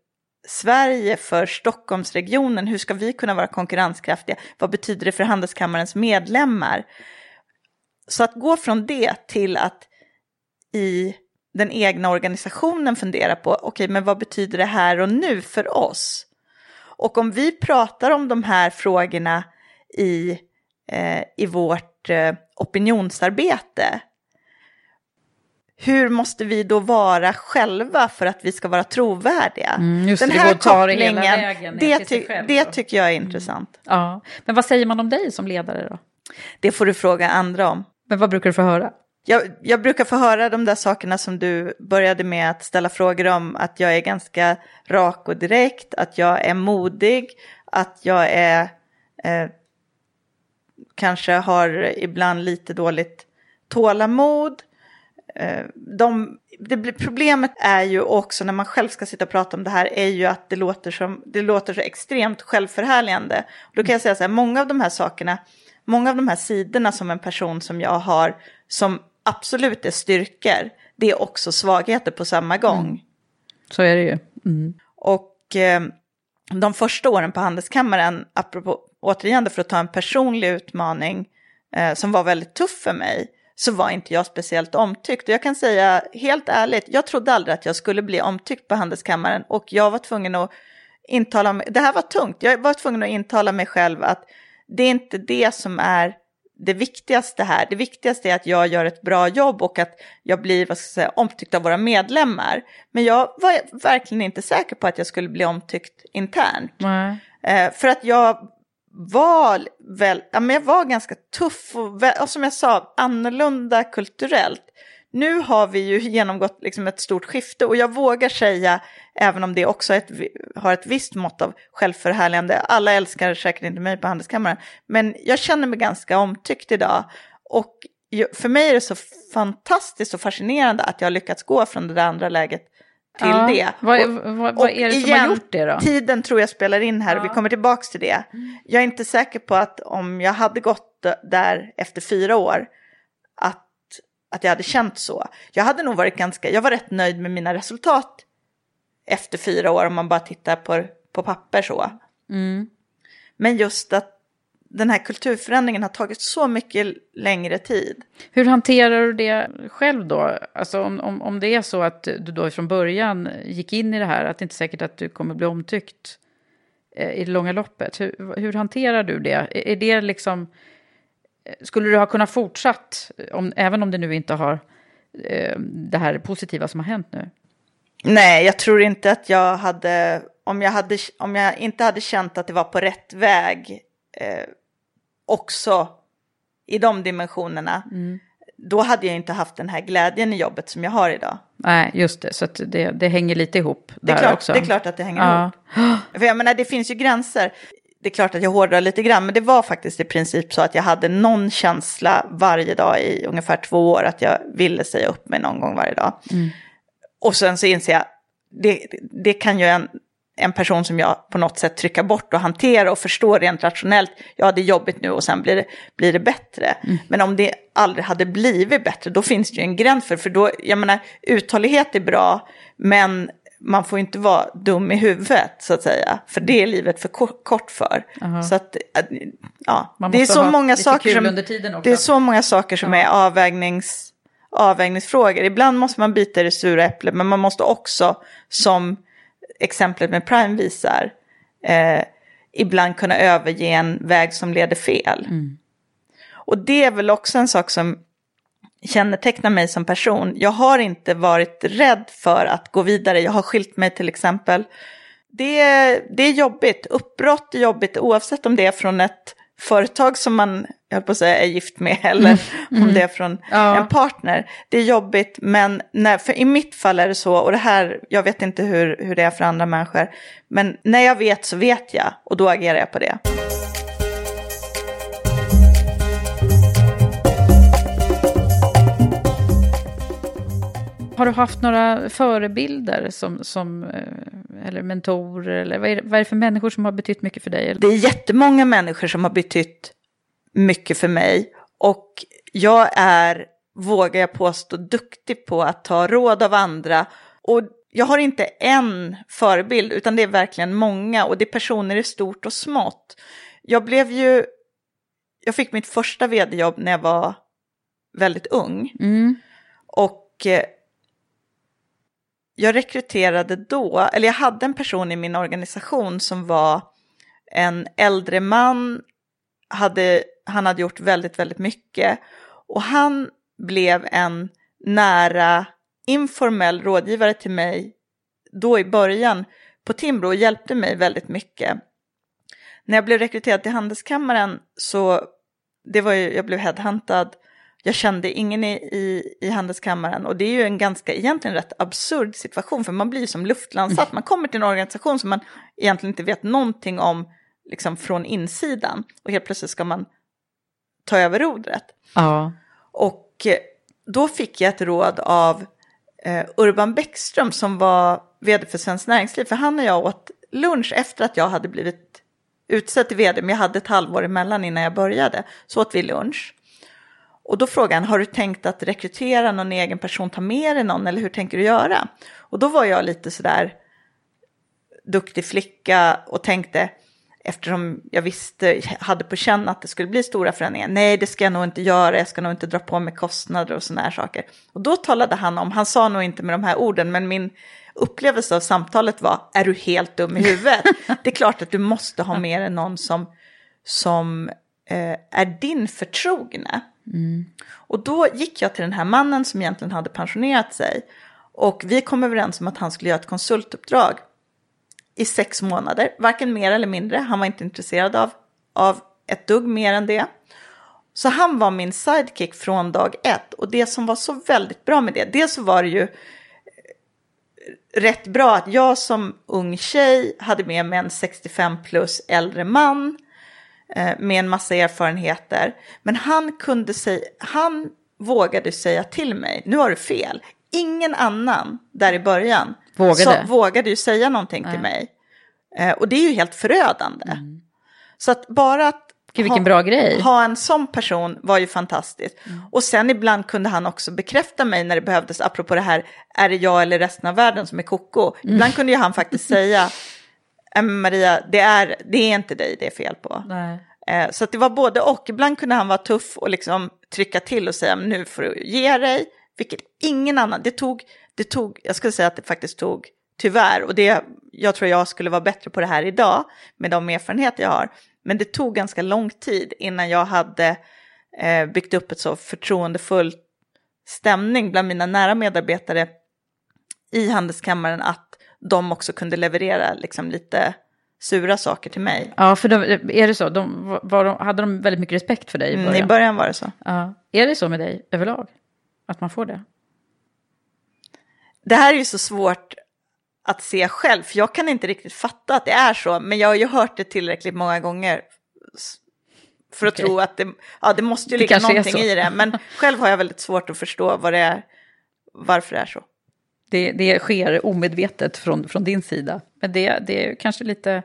Sverige, för Stockholmsregionen, hur ska vi kunna vara konkurrenskraftiga, vad betyder det för Handelskammarens medlemmar? Så att gå från det till att i den egna organisationen fundera på, okej, men vad betyder det här och nu för oss? Och om vi pratar om de här frågorna i, eh, i vårt eh, opinionsarbete, hur måste vi då vara själva för att vi ska vara trovärdiga? Mm, just Den här kopplingen, det, ty- det tycker jag är intressant. Ja, men vad säger man om dig som ledare då? Det får du fråga andra om. Men vad brukar du få höra? Jag, jag brukar få höra de där sakerna som du började med att ställa frågor om, att jag är ganska rak och direkt, att jag är modig, att jag är eh, kanske har ibland lite dåligt tålamod. Eh, de, det, blir- problemet är ju också när man själv ska sitta och prata om det här är ju att det låter, som, det låter så extremt självförhärligande. Då kan jag säga så här, många av de här sakerna, många av de här sidorna som en person som jag har, som absolut är styrkor, det är också svagheter på samma gång. Så är det ju. Mm. Och eh, de första åren på Handelskammaren, apropå återigen för att ta en personlig utmaning eh, som var väldigt tuff för mig, så var inte jag speciellt omtyckt. Och jag kan säga helt ärligt, jag trodde aldrig att jag skulle bli omtyckt på Handelskammaren och jag var tvungen att intala mig, det här var tungt, jag var tvungen att intala mig själv att det är inte det som är det viktigaste här. Det viktigaste är att jag gör ett bra jobb och att jag blir vad ska jag säga, omtyckt av våra medlemmar. Men jag var verkligen inte säker på att jag skulle bli omtyckt internt. Eh, för att jag var, väl, ja, men jag var ganska tuff och, väl, och som jag sa, annorlunda kulturellt. Nu har vi ju genomgått liksom ett stort skifte och jag vågar säga, även om det också ett, har ett visst mått av självförhärligande, alla älskar säkert inte mig på Handelskammaren, men jag känner mig ganska omtyckt idag. Och för mig är det så fantastiskt och fascinerande att jag har lyckats gå från det där andra läget till Ja, det. vad- Och- vad- vad är det som har gjort det då? Tiden tror jag spelar in här och vi kommer tillbaka till det. Jag är inte säker på att om jag hade gått där efter fyra år, att, att jag hade känt så. Jag hade nog varit ganska, jag var rätt nöjd med mina resultat efter fyra år om man bara tittar på, på papper så. Mm. Men just att den här kulturförändringen har tagit så mycket längre tid. Hur hanterar du det själv då? Alltså om, om, om det är så att du då från början gick in i det här, att det inte är säkert att du kommer bli omtyckt eh, i det långa loppet. Hur, hur hanterar du det? Är, är det liksom... eh, Skulle du ha kunnat fortsatt, om, även om det nu inte har eh, det här positiva som har hänt nu? Nej, jag tror inte att jag hade, om jag, hade, om jag inte hade känt att det var på rätt väg eh, också i de dimensionerna, då hade jag inte haft den här glädjen i jobbet som jag har idag. Nej, just det. Så att det, det hänger lite ihop Det är, där klart, också. det är klart att det hänger Ja. ihop. För jag menar, det finns ju gränser. Det är klart att jag hårdrar lite grann, men det var faktiskt i princip så att jag hade någon känsla varje dag i ungefär två år att jag ville säga upp mig någon gång varje dag. Mm. Och sen så inser jag, det, det kan ju en, en person som jag på något sätt trycka bort och hantera och förstå rent rationellt, ja det är jobbigt nu och sen blir det, blir det bättre. Mm. Men om det aldrig hade blivit bättre, då finns det ju en gräns för, för då, jag menar, uthållighet är bra, men man får inte vara dum i huvudet så att säga, för det är livet för ko- kort för. Aha. Så att, ja, det är så många saker som, det är så många saker som är avvägnings, avvägningsfrågor. Ibland måste man bita i det sura äpplet, men man måste också, som exemplet med Prime visar, eh, ibland kunna överge en väg som leder fel. Mm. Och det är väl också en sak som kännetecknar mig som person. Jag har inte varit rädd för att gå vidare. Jag har skilt mig till exempel. Det, det är jobbigt. Uppbrott är jobbigt oavsett om det är från ett företag som man, jag höll på att säga, är gift med eller om det är från Ja. en partner. Det är jobbigt, men när, för i mitt fall är det så, och det här, jag vet inte hur, hur det är för andra människor, men när jag vet så vet jag och då agerar jag på det. Har du haft några förebilder som, som eh, eller mentorer eller vad är, vad är det för människor som har betytt mycket för dig? Det är jättemånga människor som har betytt mycket för mig och jag är, vågar jag påstå, duktig på att ta råd av andra. Och jag har inte en förebild utan det är verkligen många och det är personer i stort och smått. Jag blev ju, jag fick mitt första vd-jobb när jag var väldigt ung. Mm. Och eh, jag rekryterade då, eller jag hade en person i min organisation som var en äldre man, hade, han hade gjort väldigt, väldigt mycket. Och han blev en nära informell rådgivare till mig då i början på Timbro och hjälpte mig väldigt mycket. När jag blev rekryterad till Handelskammaren så, det var ju, jag blev headhuntad, jag kände ingen i, i, i Handelskammaren och det är ju en ganska, egentligen rätt absurd situation för man blir ju som luftlandsatt. Man kommer till en organisation som man egentligen inte vet någonting om liksom från insidan och helt plötsligt ska man ta över rodret. Ja. Och eh, då fick jag ett råd av eh, Urban Bäckström som var vd för Svenskt Näringsliv. För han och jag åt lunch efter att jag hade blivit utsedd till vd, men jag hade ett halvår emellan innan jag började. Så åt vi lunch. Och då frågade han, har du tänkt att rekrytera någon egen person, ta med dig någon eller hur tänker du göra? Och då var jag lite sådär duktig flicka och tänkte, eftersom jag visste, hade på känn att det skulle bli stora förändringar. Nej, det ska jag nog inte göra, jag ska nog inte dra på mig kostnader och sådana här saker. Och då talade han om, han sa nog inte med de här orden, men min upplevelse av samtalet var, är du helt dum i huvudet? det är klart att du måste ha med dig någon som, som eh, är din förtrogne. Mm. Och då gick jag till den här mannen som egentligen hade pensionerat sig. Och vi kom överens om att han skulle göra ett konsultuppdrag i sex månader, varken mer eller mindre. Han var inte intresserad av, av ett dugg mer än det. Så han var min sidekick från dag ett. Och det som var så väldigt bra med det, dels så var det ju eh, rätt bra att jag som ung tjej hade med mig en 65 plus äldre man med en massa erfarenheter. Men han kunde säga, han vågade säga till mig, nu har du fel. Ingen annan där i början Vågade? Så, vågade ju säga någonting till mig. Eh, och det är ju helt förödande. Så att bara att Gud, vilken ha, ha en sån person var ju fantastiskt. Och sen ibland kunde han också bekräfta mig när det behövdes, apropå det här, är det jag eller resten av världen som är koko? Ibland kunde ju han faktiskt säga, "Äh, men Maria, det är, det är inte dig det är fel på. Nej. Eh, Så det var både och. Ibland kunde han vara tuff och liksom trycka till och säga "Men nu får du ge dig. Vilket ingen annan, det tog, det tog, jag skulle säga att det faktiskt tog, tyvärr, och det, jag tror jag skulle vara bättre på det här idag med de erfarenheter jag har. Men det tog ganska lång tid innan jag hade eh, byggt upp ett så förtroendefull stämning bland mina nära medarbetare i Handelskammaren att de också kunde leverera liksom lite sura saker till mig. Ja, för de, är det så? De, var de, hade de väldigt mycket respekt för dig i Mm, början? I början var det så. Ja. Är det så med dig överlag? Att man får det? Det här är ju så svårt att se själv, för jag kan inte riktigt fatta att det är så, men jag har ju hört det tillräckligt många gånger för att Okej. tro att det, ja, det måste ju ligga någonting i det, men själv har jag väldigt svårt att förstå vad det är, varför det är så. Det, det sker omedvetet från, från din sida. Men det, det är kanske lite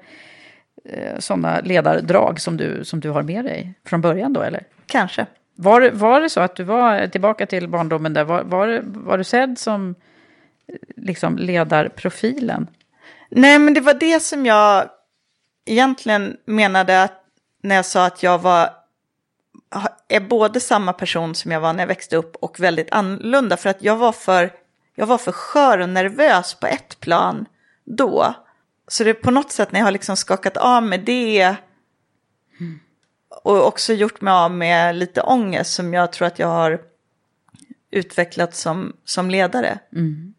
eh, sådana ledardrag som du, som du har med dig från början då, eller? Kanske. Var, var det så att du var, tillbaka till barndomen där, var, var, var du sedd som eh, liksom ledarprofilen? Nej, men det var det som jag egentligen menade att när jag sa att jag var är både samma person som jag var när jag växte upp och väldigt annorlunda. För att jag var för, jag var för skör och nervös på ett plan då. Så det är på något sätt när jag har liksom skakat av med det och också gjort mig av med lite ångest som jag tror att jag har utvecklat som, som ledare. Mm.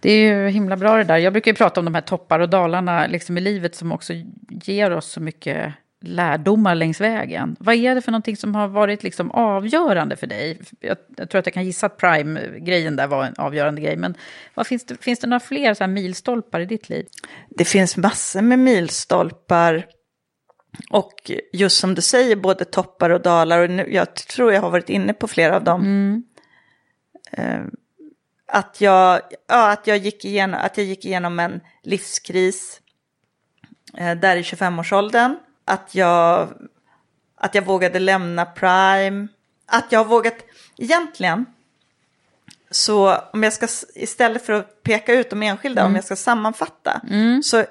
Det är ju himla bra det där. Jag brukar ju prata om de här toppar och dalarna liksom i livet som också ger oss så mycket lärdomar längs vägen. Vad är det för någonting som har varit liksom avgörande för dig? Jag, jag tror att jag kan gissa att Prime-grejen där var en avgörande grej. Men vad finns, det, finns det några fler så här milstolpar i ditt liv? Det finns massor med milstolpar. Och just som du säger, både toppar och dalar. Och nu, jag tror jag har varit inne på flera av dem. Eh, att, jag, ja, att, jag gick igenom, att jag gick igenom en livskris eh, där i 25-årsåldern. Att jag, att jag vågade lämna Prime. Att jag har vågat, egentligen, så om jag ska, istället för att peka ut de enskilda, om jag ska sammanfatta, så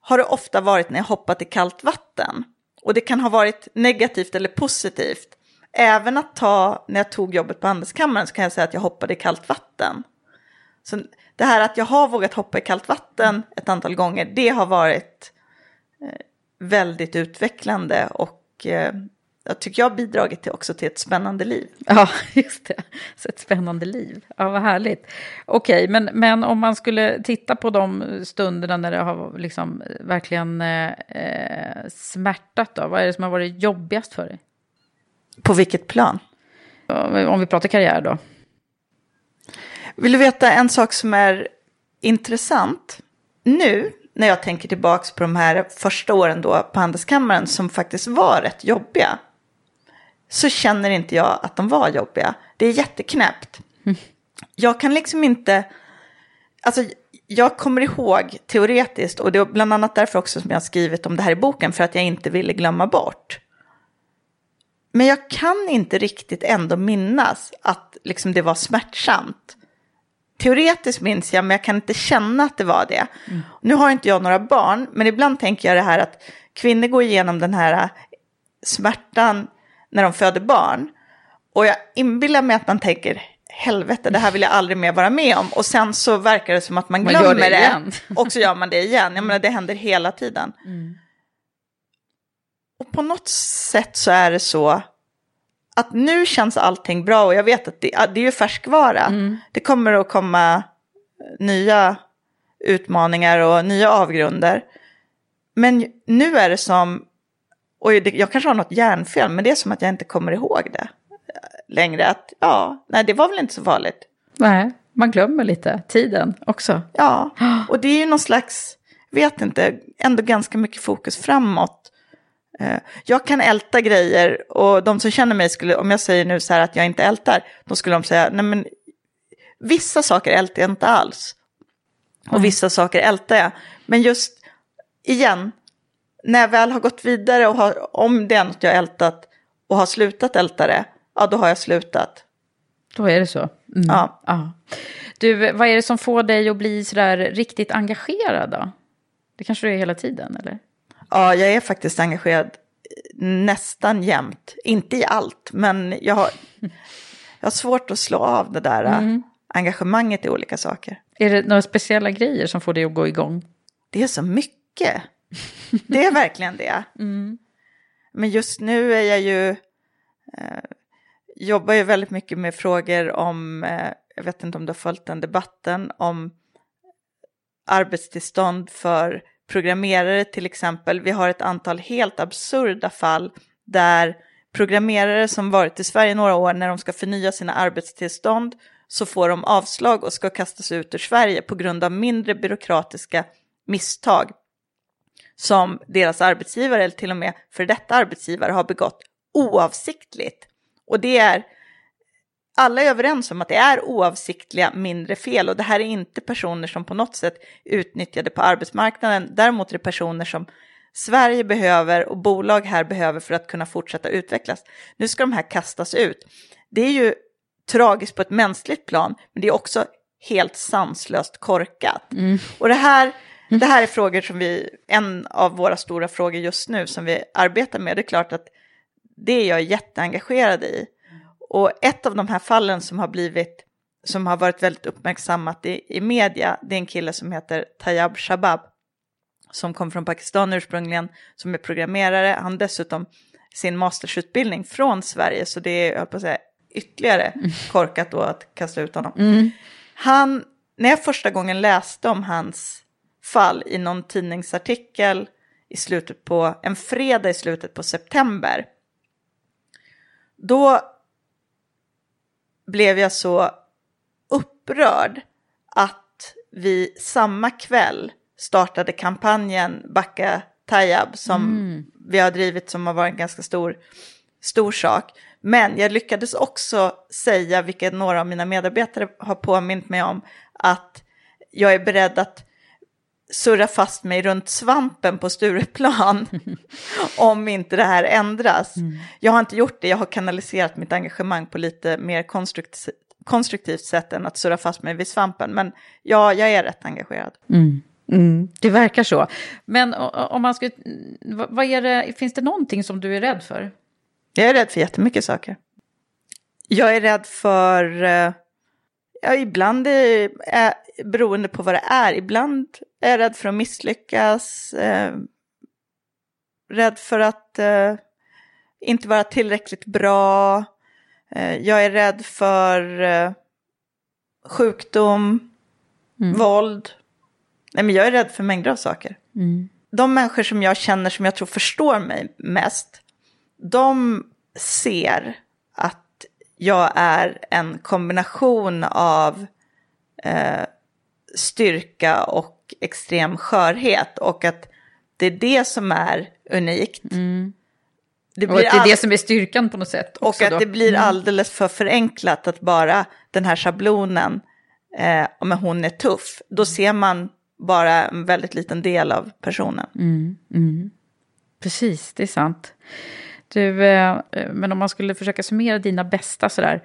har det ofta varit när jag hoppat i kallt vatten. Och det kan ha varit negativt eller positivt. Även att ta, när jag tog jobbet på Handelskammaren så kan jag säga att jag hoppade i kallt vatten. Så det här att jag har vågat hoppa i kallt vatten ett antal gånger, det har varit eh, väldigt utvecklande och eh, jag tycker jag har bidragit till också till ett spännande liv. Ja, just det. Så ett spännande liv. Ja, vad härligt. Okej, men, men om man skulle titta på de stunderna när det har liksom verkligen eh, smärtat, då, vad är det som har varit jobbigast för dig? På vilket plan? Om vi pratar karriär då. Vill du veta en sak som är intressant? Nu när jag tänker tillbaka på de här första åren då på Handelskammaren som faktiskt var rätt jobbiga. Så känner inte jag att de var jobbiga. Det är jätteknäppt. Jag kan liksom inte... Alltså, jag kommer ihåg teoretiskt, och det är bland annat därför också som jag har skrivit om det här i boken, för att jag inte ville glömma bort. Men jag kan inte riktigt ändå minnas att liksom det var smärtsamt. Teoretiskt minns jag, men jag kan inte känna att det var det. Nu har inte jag några barn, men ibland tänker jag det här att kvinnor går igenom den här smärtan när de föder barn. Och jag inbillar mig att man tänker, helvete, det här vill jag aldrig mer vara med om. Och sen så verkar det som att man Man glömmer gör det det, och så gör man det igen. Jag menar, det händer hela tiden. Och på något sätt så är det så att nu känns allting bra och jag vet att det, det är ju färskvara. Det kommer att komma nya utmaningar och nya avgrunder. Men nu är det som, och jag kanske har något hjärnfel, men det är som att jag inte kommer ihåg det längre. Att ja, nej det var väl inte så farligt. Nej, man glömmer lite tiden också. Ja, och det är ju någon slags, vet inte, ändå ganska mycket fokus framåt. Eh, Jag kan älta grejer och de som känner mig skulle, om jag säger nu så här att jag inte ältar, då skulle de säga, nej men vissa saker ältar jag inte alls. Och vissa saker ältar jag. Men just, igen, när jag väl har gått vidare och har, om det är något jag ältat och har slutat älta det, ja då har jag slutat. Då är det så. Mm. Ja. ja. Du, vad är det som får dig att bli sådär riktigt engagerad då? Det kanske du är hela tiden, eller? Ja, jag är faktiskt engagerad nästan jämt. Inte i allt, men jag har, jag har svårt att slå av det där Mm. engagemanget i olika saker. Är det några speciella grejer som får dig att gå igång? Det är så mycket. Det är verkligen det. Men just nu är jag ju, eh, jobbar ju väldigt mycket med frågor om, eh, jag vet inte om du har följt den debatten, om arbetstillstånd för programmerare till exempel. Vi har ett antal helt absurda fall där programmerare som varit i Sverige några år, när de ska förnya sina arbetstillstånd så får de avslag och ska kastas ut ur Sverige på grund av mindre byråkratiska misstag som deras arbetsgivare eller till och med för detta arbetsgivare har begått oavsiktligt. Och det är, alla är överens om att det är oavsiktliga mindre fel och det här är inte personer som på något sätt utnyttjade på arbetsmarknaden. Däremot är det personer som Sverige behöver och bolag här behöver för att kunna fortsätta utvecklas. Nu ska de här kastas ut. Det är ju tragiskt på ett mänskligt plan, men det är också helt sanslöst korkat. Och det här, det här är frågor som vi, en av våra stora frågor just nu som vi arbetar med. Det är klart att det är jag jätteengagerad i. Och ett av de här fallen som har blivit, som har varit väldigt uppmärksammat i, i media, det är en kille som heter Tayyab Shabab, som kom från Pakistan ursprungligen, som är programmerare. Han har dessutom sin mastersutbildning från Sverige, så det är, jag på att säga, ytterligare korkat då att kasta ut honom. Han, när jag första gången läste om hans fall i någon tidningsartikel i slutet på, en fredag i slutet på september, då blev jag så upprörd att vi samma kväll startade kampanjen Backa Tayyab som vi har drivit som har varit en ganska stor, stor sak. Men jag lyckades också säga, vilket några av mina medarbetare har påmint mig om, att jag är beredd att surra fast mig runt svampen på Stureplan om inte det här ändras. Jag har inte gjort det, jag har kanaliserat mitt engagemang på lite mer konstruktivt, konstruktivt sätt än att surra fast mig vid svampen. Men ja, jag är rätt engagerad. Mm. Det verkar så. Men om man skulle, vad vad är det, finns det någonting som du är rädd för? Jag är rädd för jättemycket saker. Jag är rädd för, eh, ja ibland är, är, beroende på vad det är, ibland är jag rädd för att misslyckas, eh, rädd för att eh, inte vara tillräckligt bra, eh, jag är rädd för eh, sjukdom, våld. Nej men jag är rädd för mängder av saker. De människor som jag känner som jag tror förstår mig mest, de ser jag är en kombination av eh, styrka och extrem skörhet och att det är det som är unikt. Det Och att det är all- det som är styrkan på något sätt. och att då. det blir Mm. alldeles för förenklat att bara den här schablonen, eh, men hon är tuff, då ser man bara en väldigt liten del av personen. Precis, det är sant. Du, eh, men om man skulle försöka summera dina bästa sådär,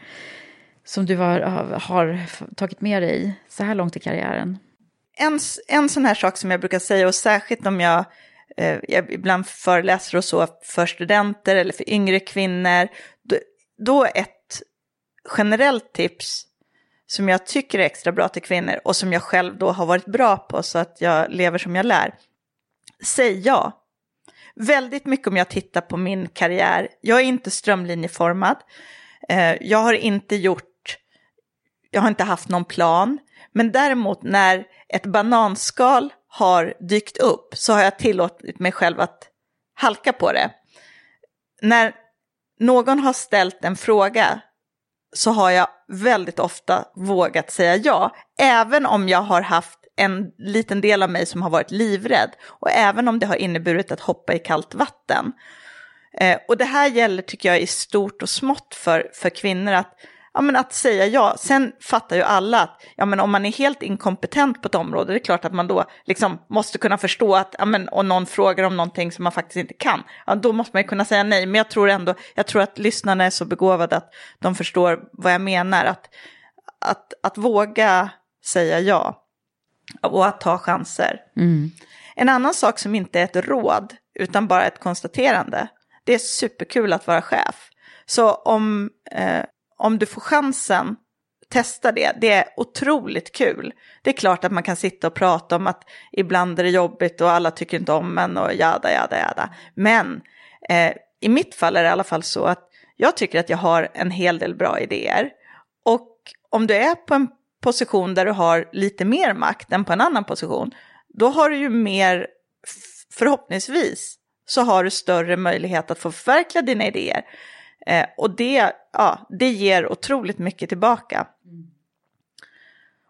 som du eh, har, har tagit med dig så här långt i karriären. En, en sån här sak som jag brukar säga, och särskilt om jag eh, jag ibland föreläser och så för studenter eller för yngre kvinnor. Då, då ett generellt tips som jag tycker är extra bra till kvinnor och som jag själv då har varit bra på så att jag lever som jag lär. Säg ja. Väldigt mycket om jag tittar på min karriär. Jag är inte strömlinjeformad. Eh, jag har inte gjort, jag har inte haft någon plan. Men däremot när ett bananskal har dykt upp så har jag tillåtit mig själv att halka på det. När någon har ställt en fråga så har jag väldigt ofta vågat säga ja, även om jag har haft en liten del av mig som har varit livrädd och även om det har inneburit att hoppa i kallt vatten. Eh, och det här gäller tycker jag i stort och smått för, för kvinnor att ja, men att säga ja. Sen fattar ju alla att ja, men om man är helt inkompetent på ett område, det är klart att man då liksom måste kunna förstå att, ja, men, om någon frågar om någonting som man faktiskt inte kan, ja, då måste man ju kunna säga nej. Men jag tror ändå, jag tror att lyssnarna är så begåvade att de förstår vad jag menar. Att, att, att våga säga ja och att ta chanser. Mm. En annan sak som inte är ett råd, utan bara ett konstaterande, det är superkul att vara chef. Så om, eh, om du får chansen, testa det. Det är otroligt kul. Det är klart att man kan sitta och prata om att ibland är det jobbigt och alla tycker inte om en och jada, jada, jada. Men eh, i mitt fall är det i alla fall så att jag tycker att jag har en hel del bra idéer. Och om du är på en position där du har lite mer makt än på en annan position, då har du ju mer, förhoppningsvis, så har du större möjlighet att få förverkliga dina idéer. Eh, och det, ja, det ger otroligt mycket tillbaka.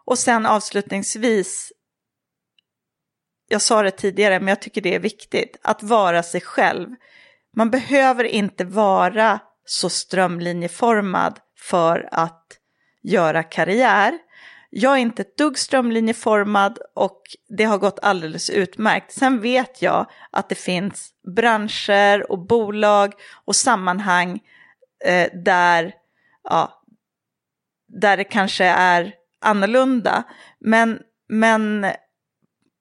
Och sen avslutningsvis, jag sa det tidigare men jag tycker det är viktigt, att vara sig själv. Man behöver inte vara så strömlinjeformad för att göra karriär. Jag är inte ett dugg strömlinjeformad och det har gått alldeles utmärkt. Sen vet jag att det finns branscher och bolag och sammanhang eh, där, ja, där det kanske är annorlunda. Men, men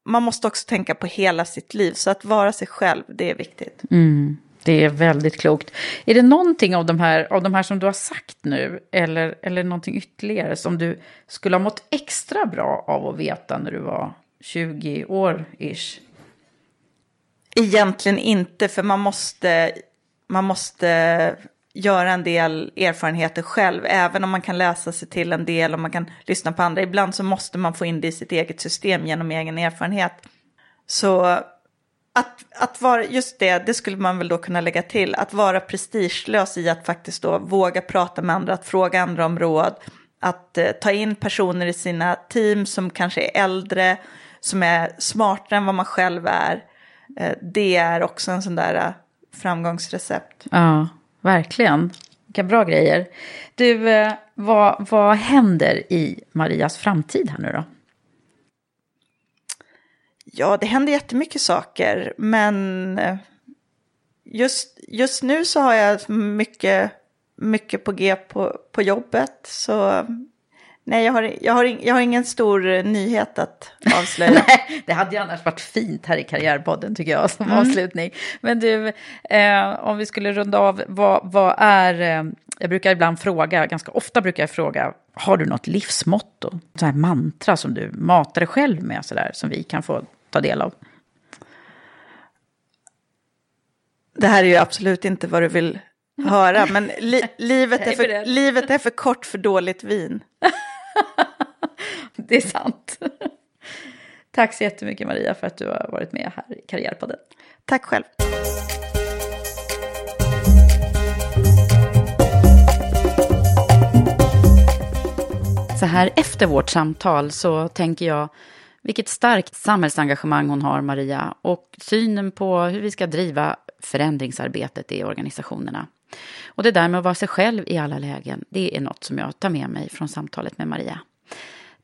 man måste också tänka på hela sitt liv, så att vara sig själv, det är viktigt. Mm, det är väldigt klokt. Är det någonting av de här, av de här som du har sagt nu, eller, eller någonting ytterligare som du skulle ha mått extra bra av att veta när du var 20 år ish? Egentligen inte, för man måste, man måste göra en del erfarenheter själv, även om man kan läsa sig till en del och man kan lyssna på andra. Ibland så måste man få in det i sitt eget system genom egen erfarenhet. Så att, att vara, just det, det skulle man väl då kunna lägga till, att vara prestigelös i att faktiskt då våga prata med andra, att fråga andra om råd, att eh, ta in personer i sina team som kanske är äldre, som är smartare än vad man själv är. Eh, det är också en sån där eh, framgångsrecept. Ja, verkligen. Vilka bra grejer. Du, eh, vad, vad händer i Marias framtid här nu då? Ja, det händer jättemycket saker, men eh, just, just nu så har jag mycket, mycket på G på, på jobbet. Så nej, jag har, jag, har, jag har ingen stor nyhet att avslöja. nej, det hade ju annars varit fint här i Karriärpodden tycker jag som mm. avslutning. Men du, eh, om vi skulle runda av, vad, vad är... Eh, jag brukar ibland fråga, ganska ofta brukar jag fråga, har du något livsmotto? Så här mantra som du matar dig själv med, så där, som vi kan få ta del av? Det här är ju absolut inte vad du vill höra, men li livet, är för, livet är för kort för dåligt vin. det är sant. Tack så jättemycket Maria för att du har varit med här i Karriärpodden. Tack själv. Så här efter vårt samtal så tänker jag vilket starkt samhällsengagemang hon har, Maria, och synen på hur vi ska driva förändringsarbetet i organisationerna. Och det där med att vara sig själv i alla lägen, det är något som jag tar med mig från samtalet med Maria.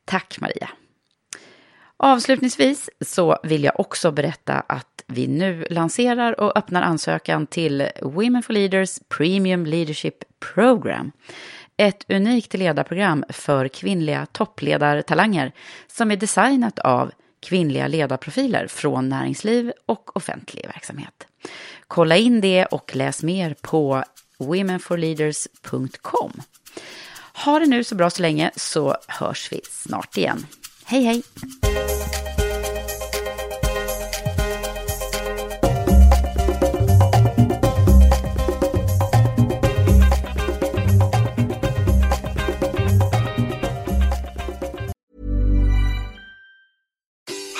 Tack Maria! Avslutningsvis så vill jag också berätta att vi nu lanserar och öppnar ansökan till Women for Leaders Premium Leadership Program. Ett unikt ledarprogram för kvinnliga toppledartalanger som är designat av kvinnliga ledarprofiler från näringsliv och offentlig verksamhet. Kolla in det och läs mer på womenforleaders.com. Ha det nu så bra så länge så hörs vi snart igen. Hej hej!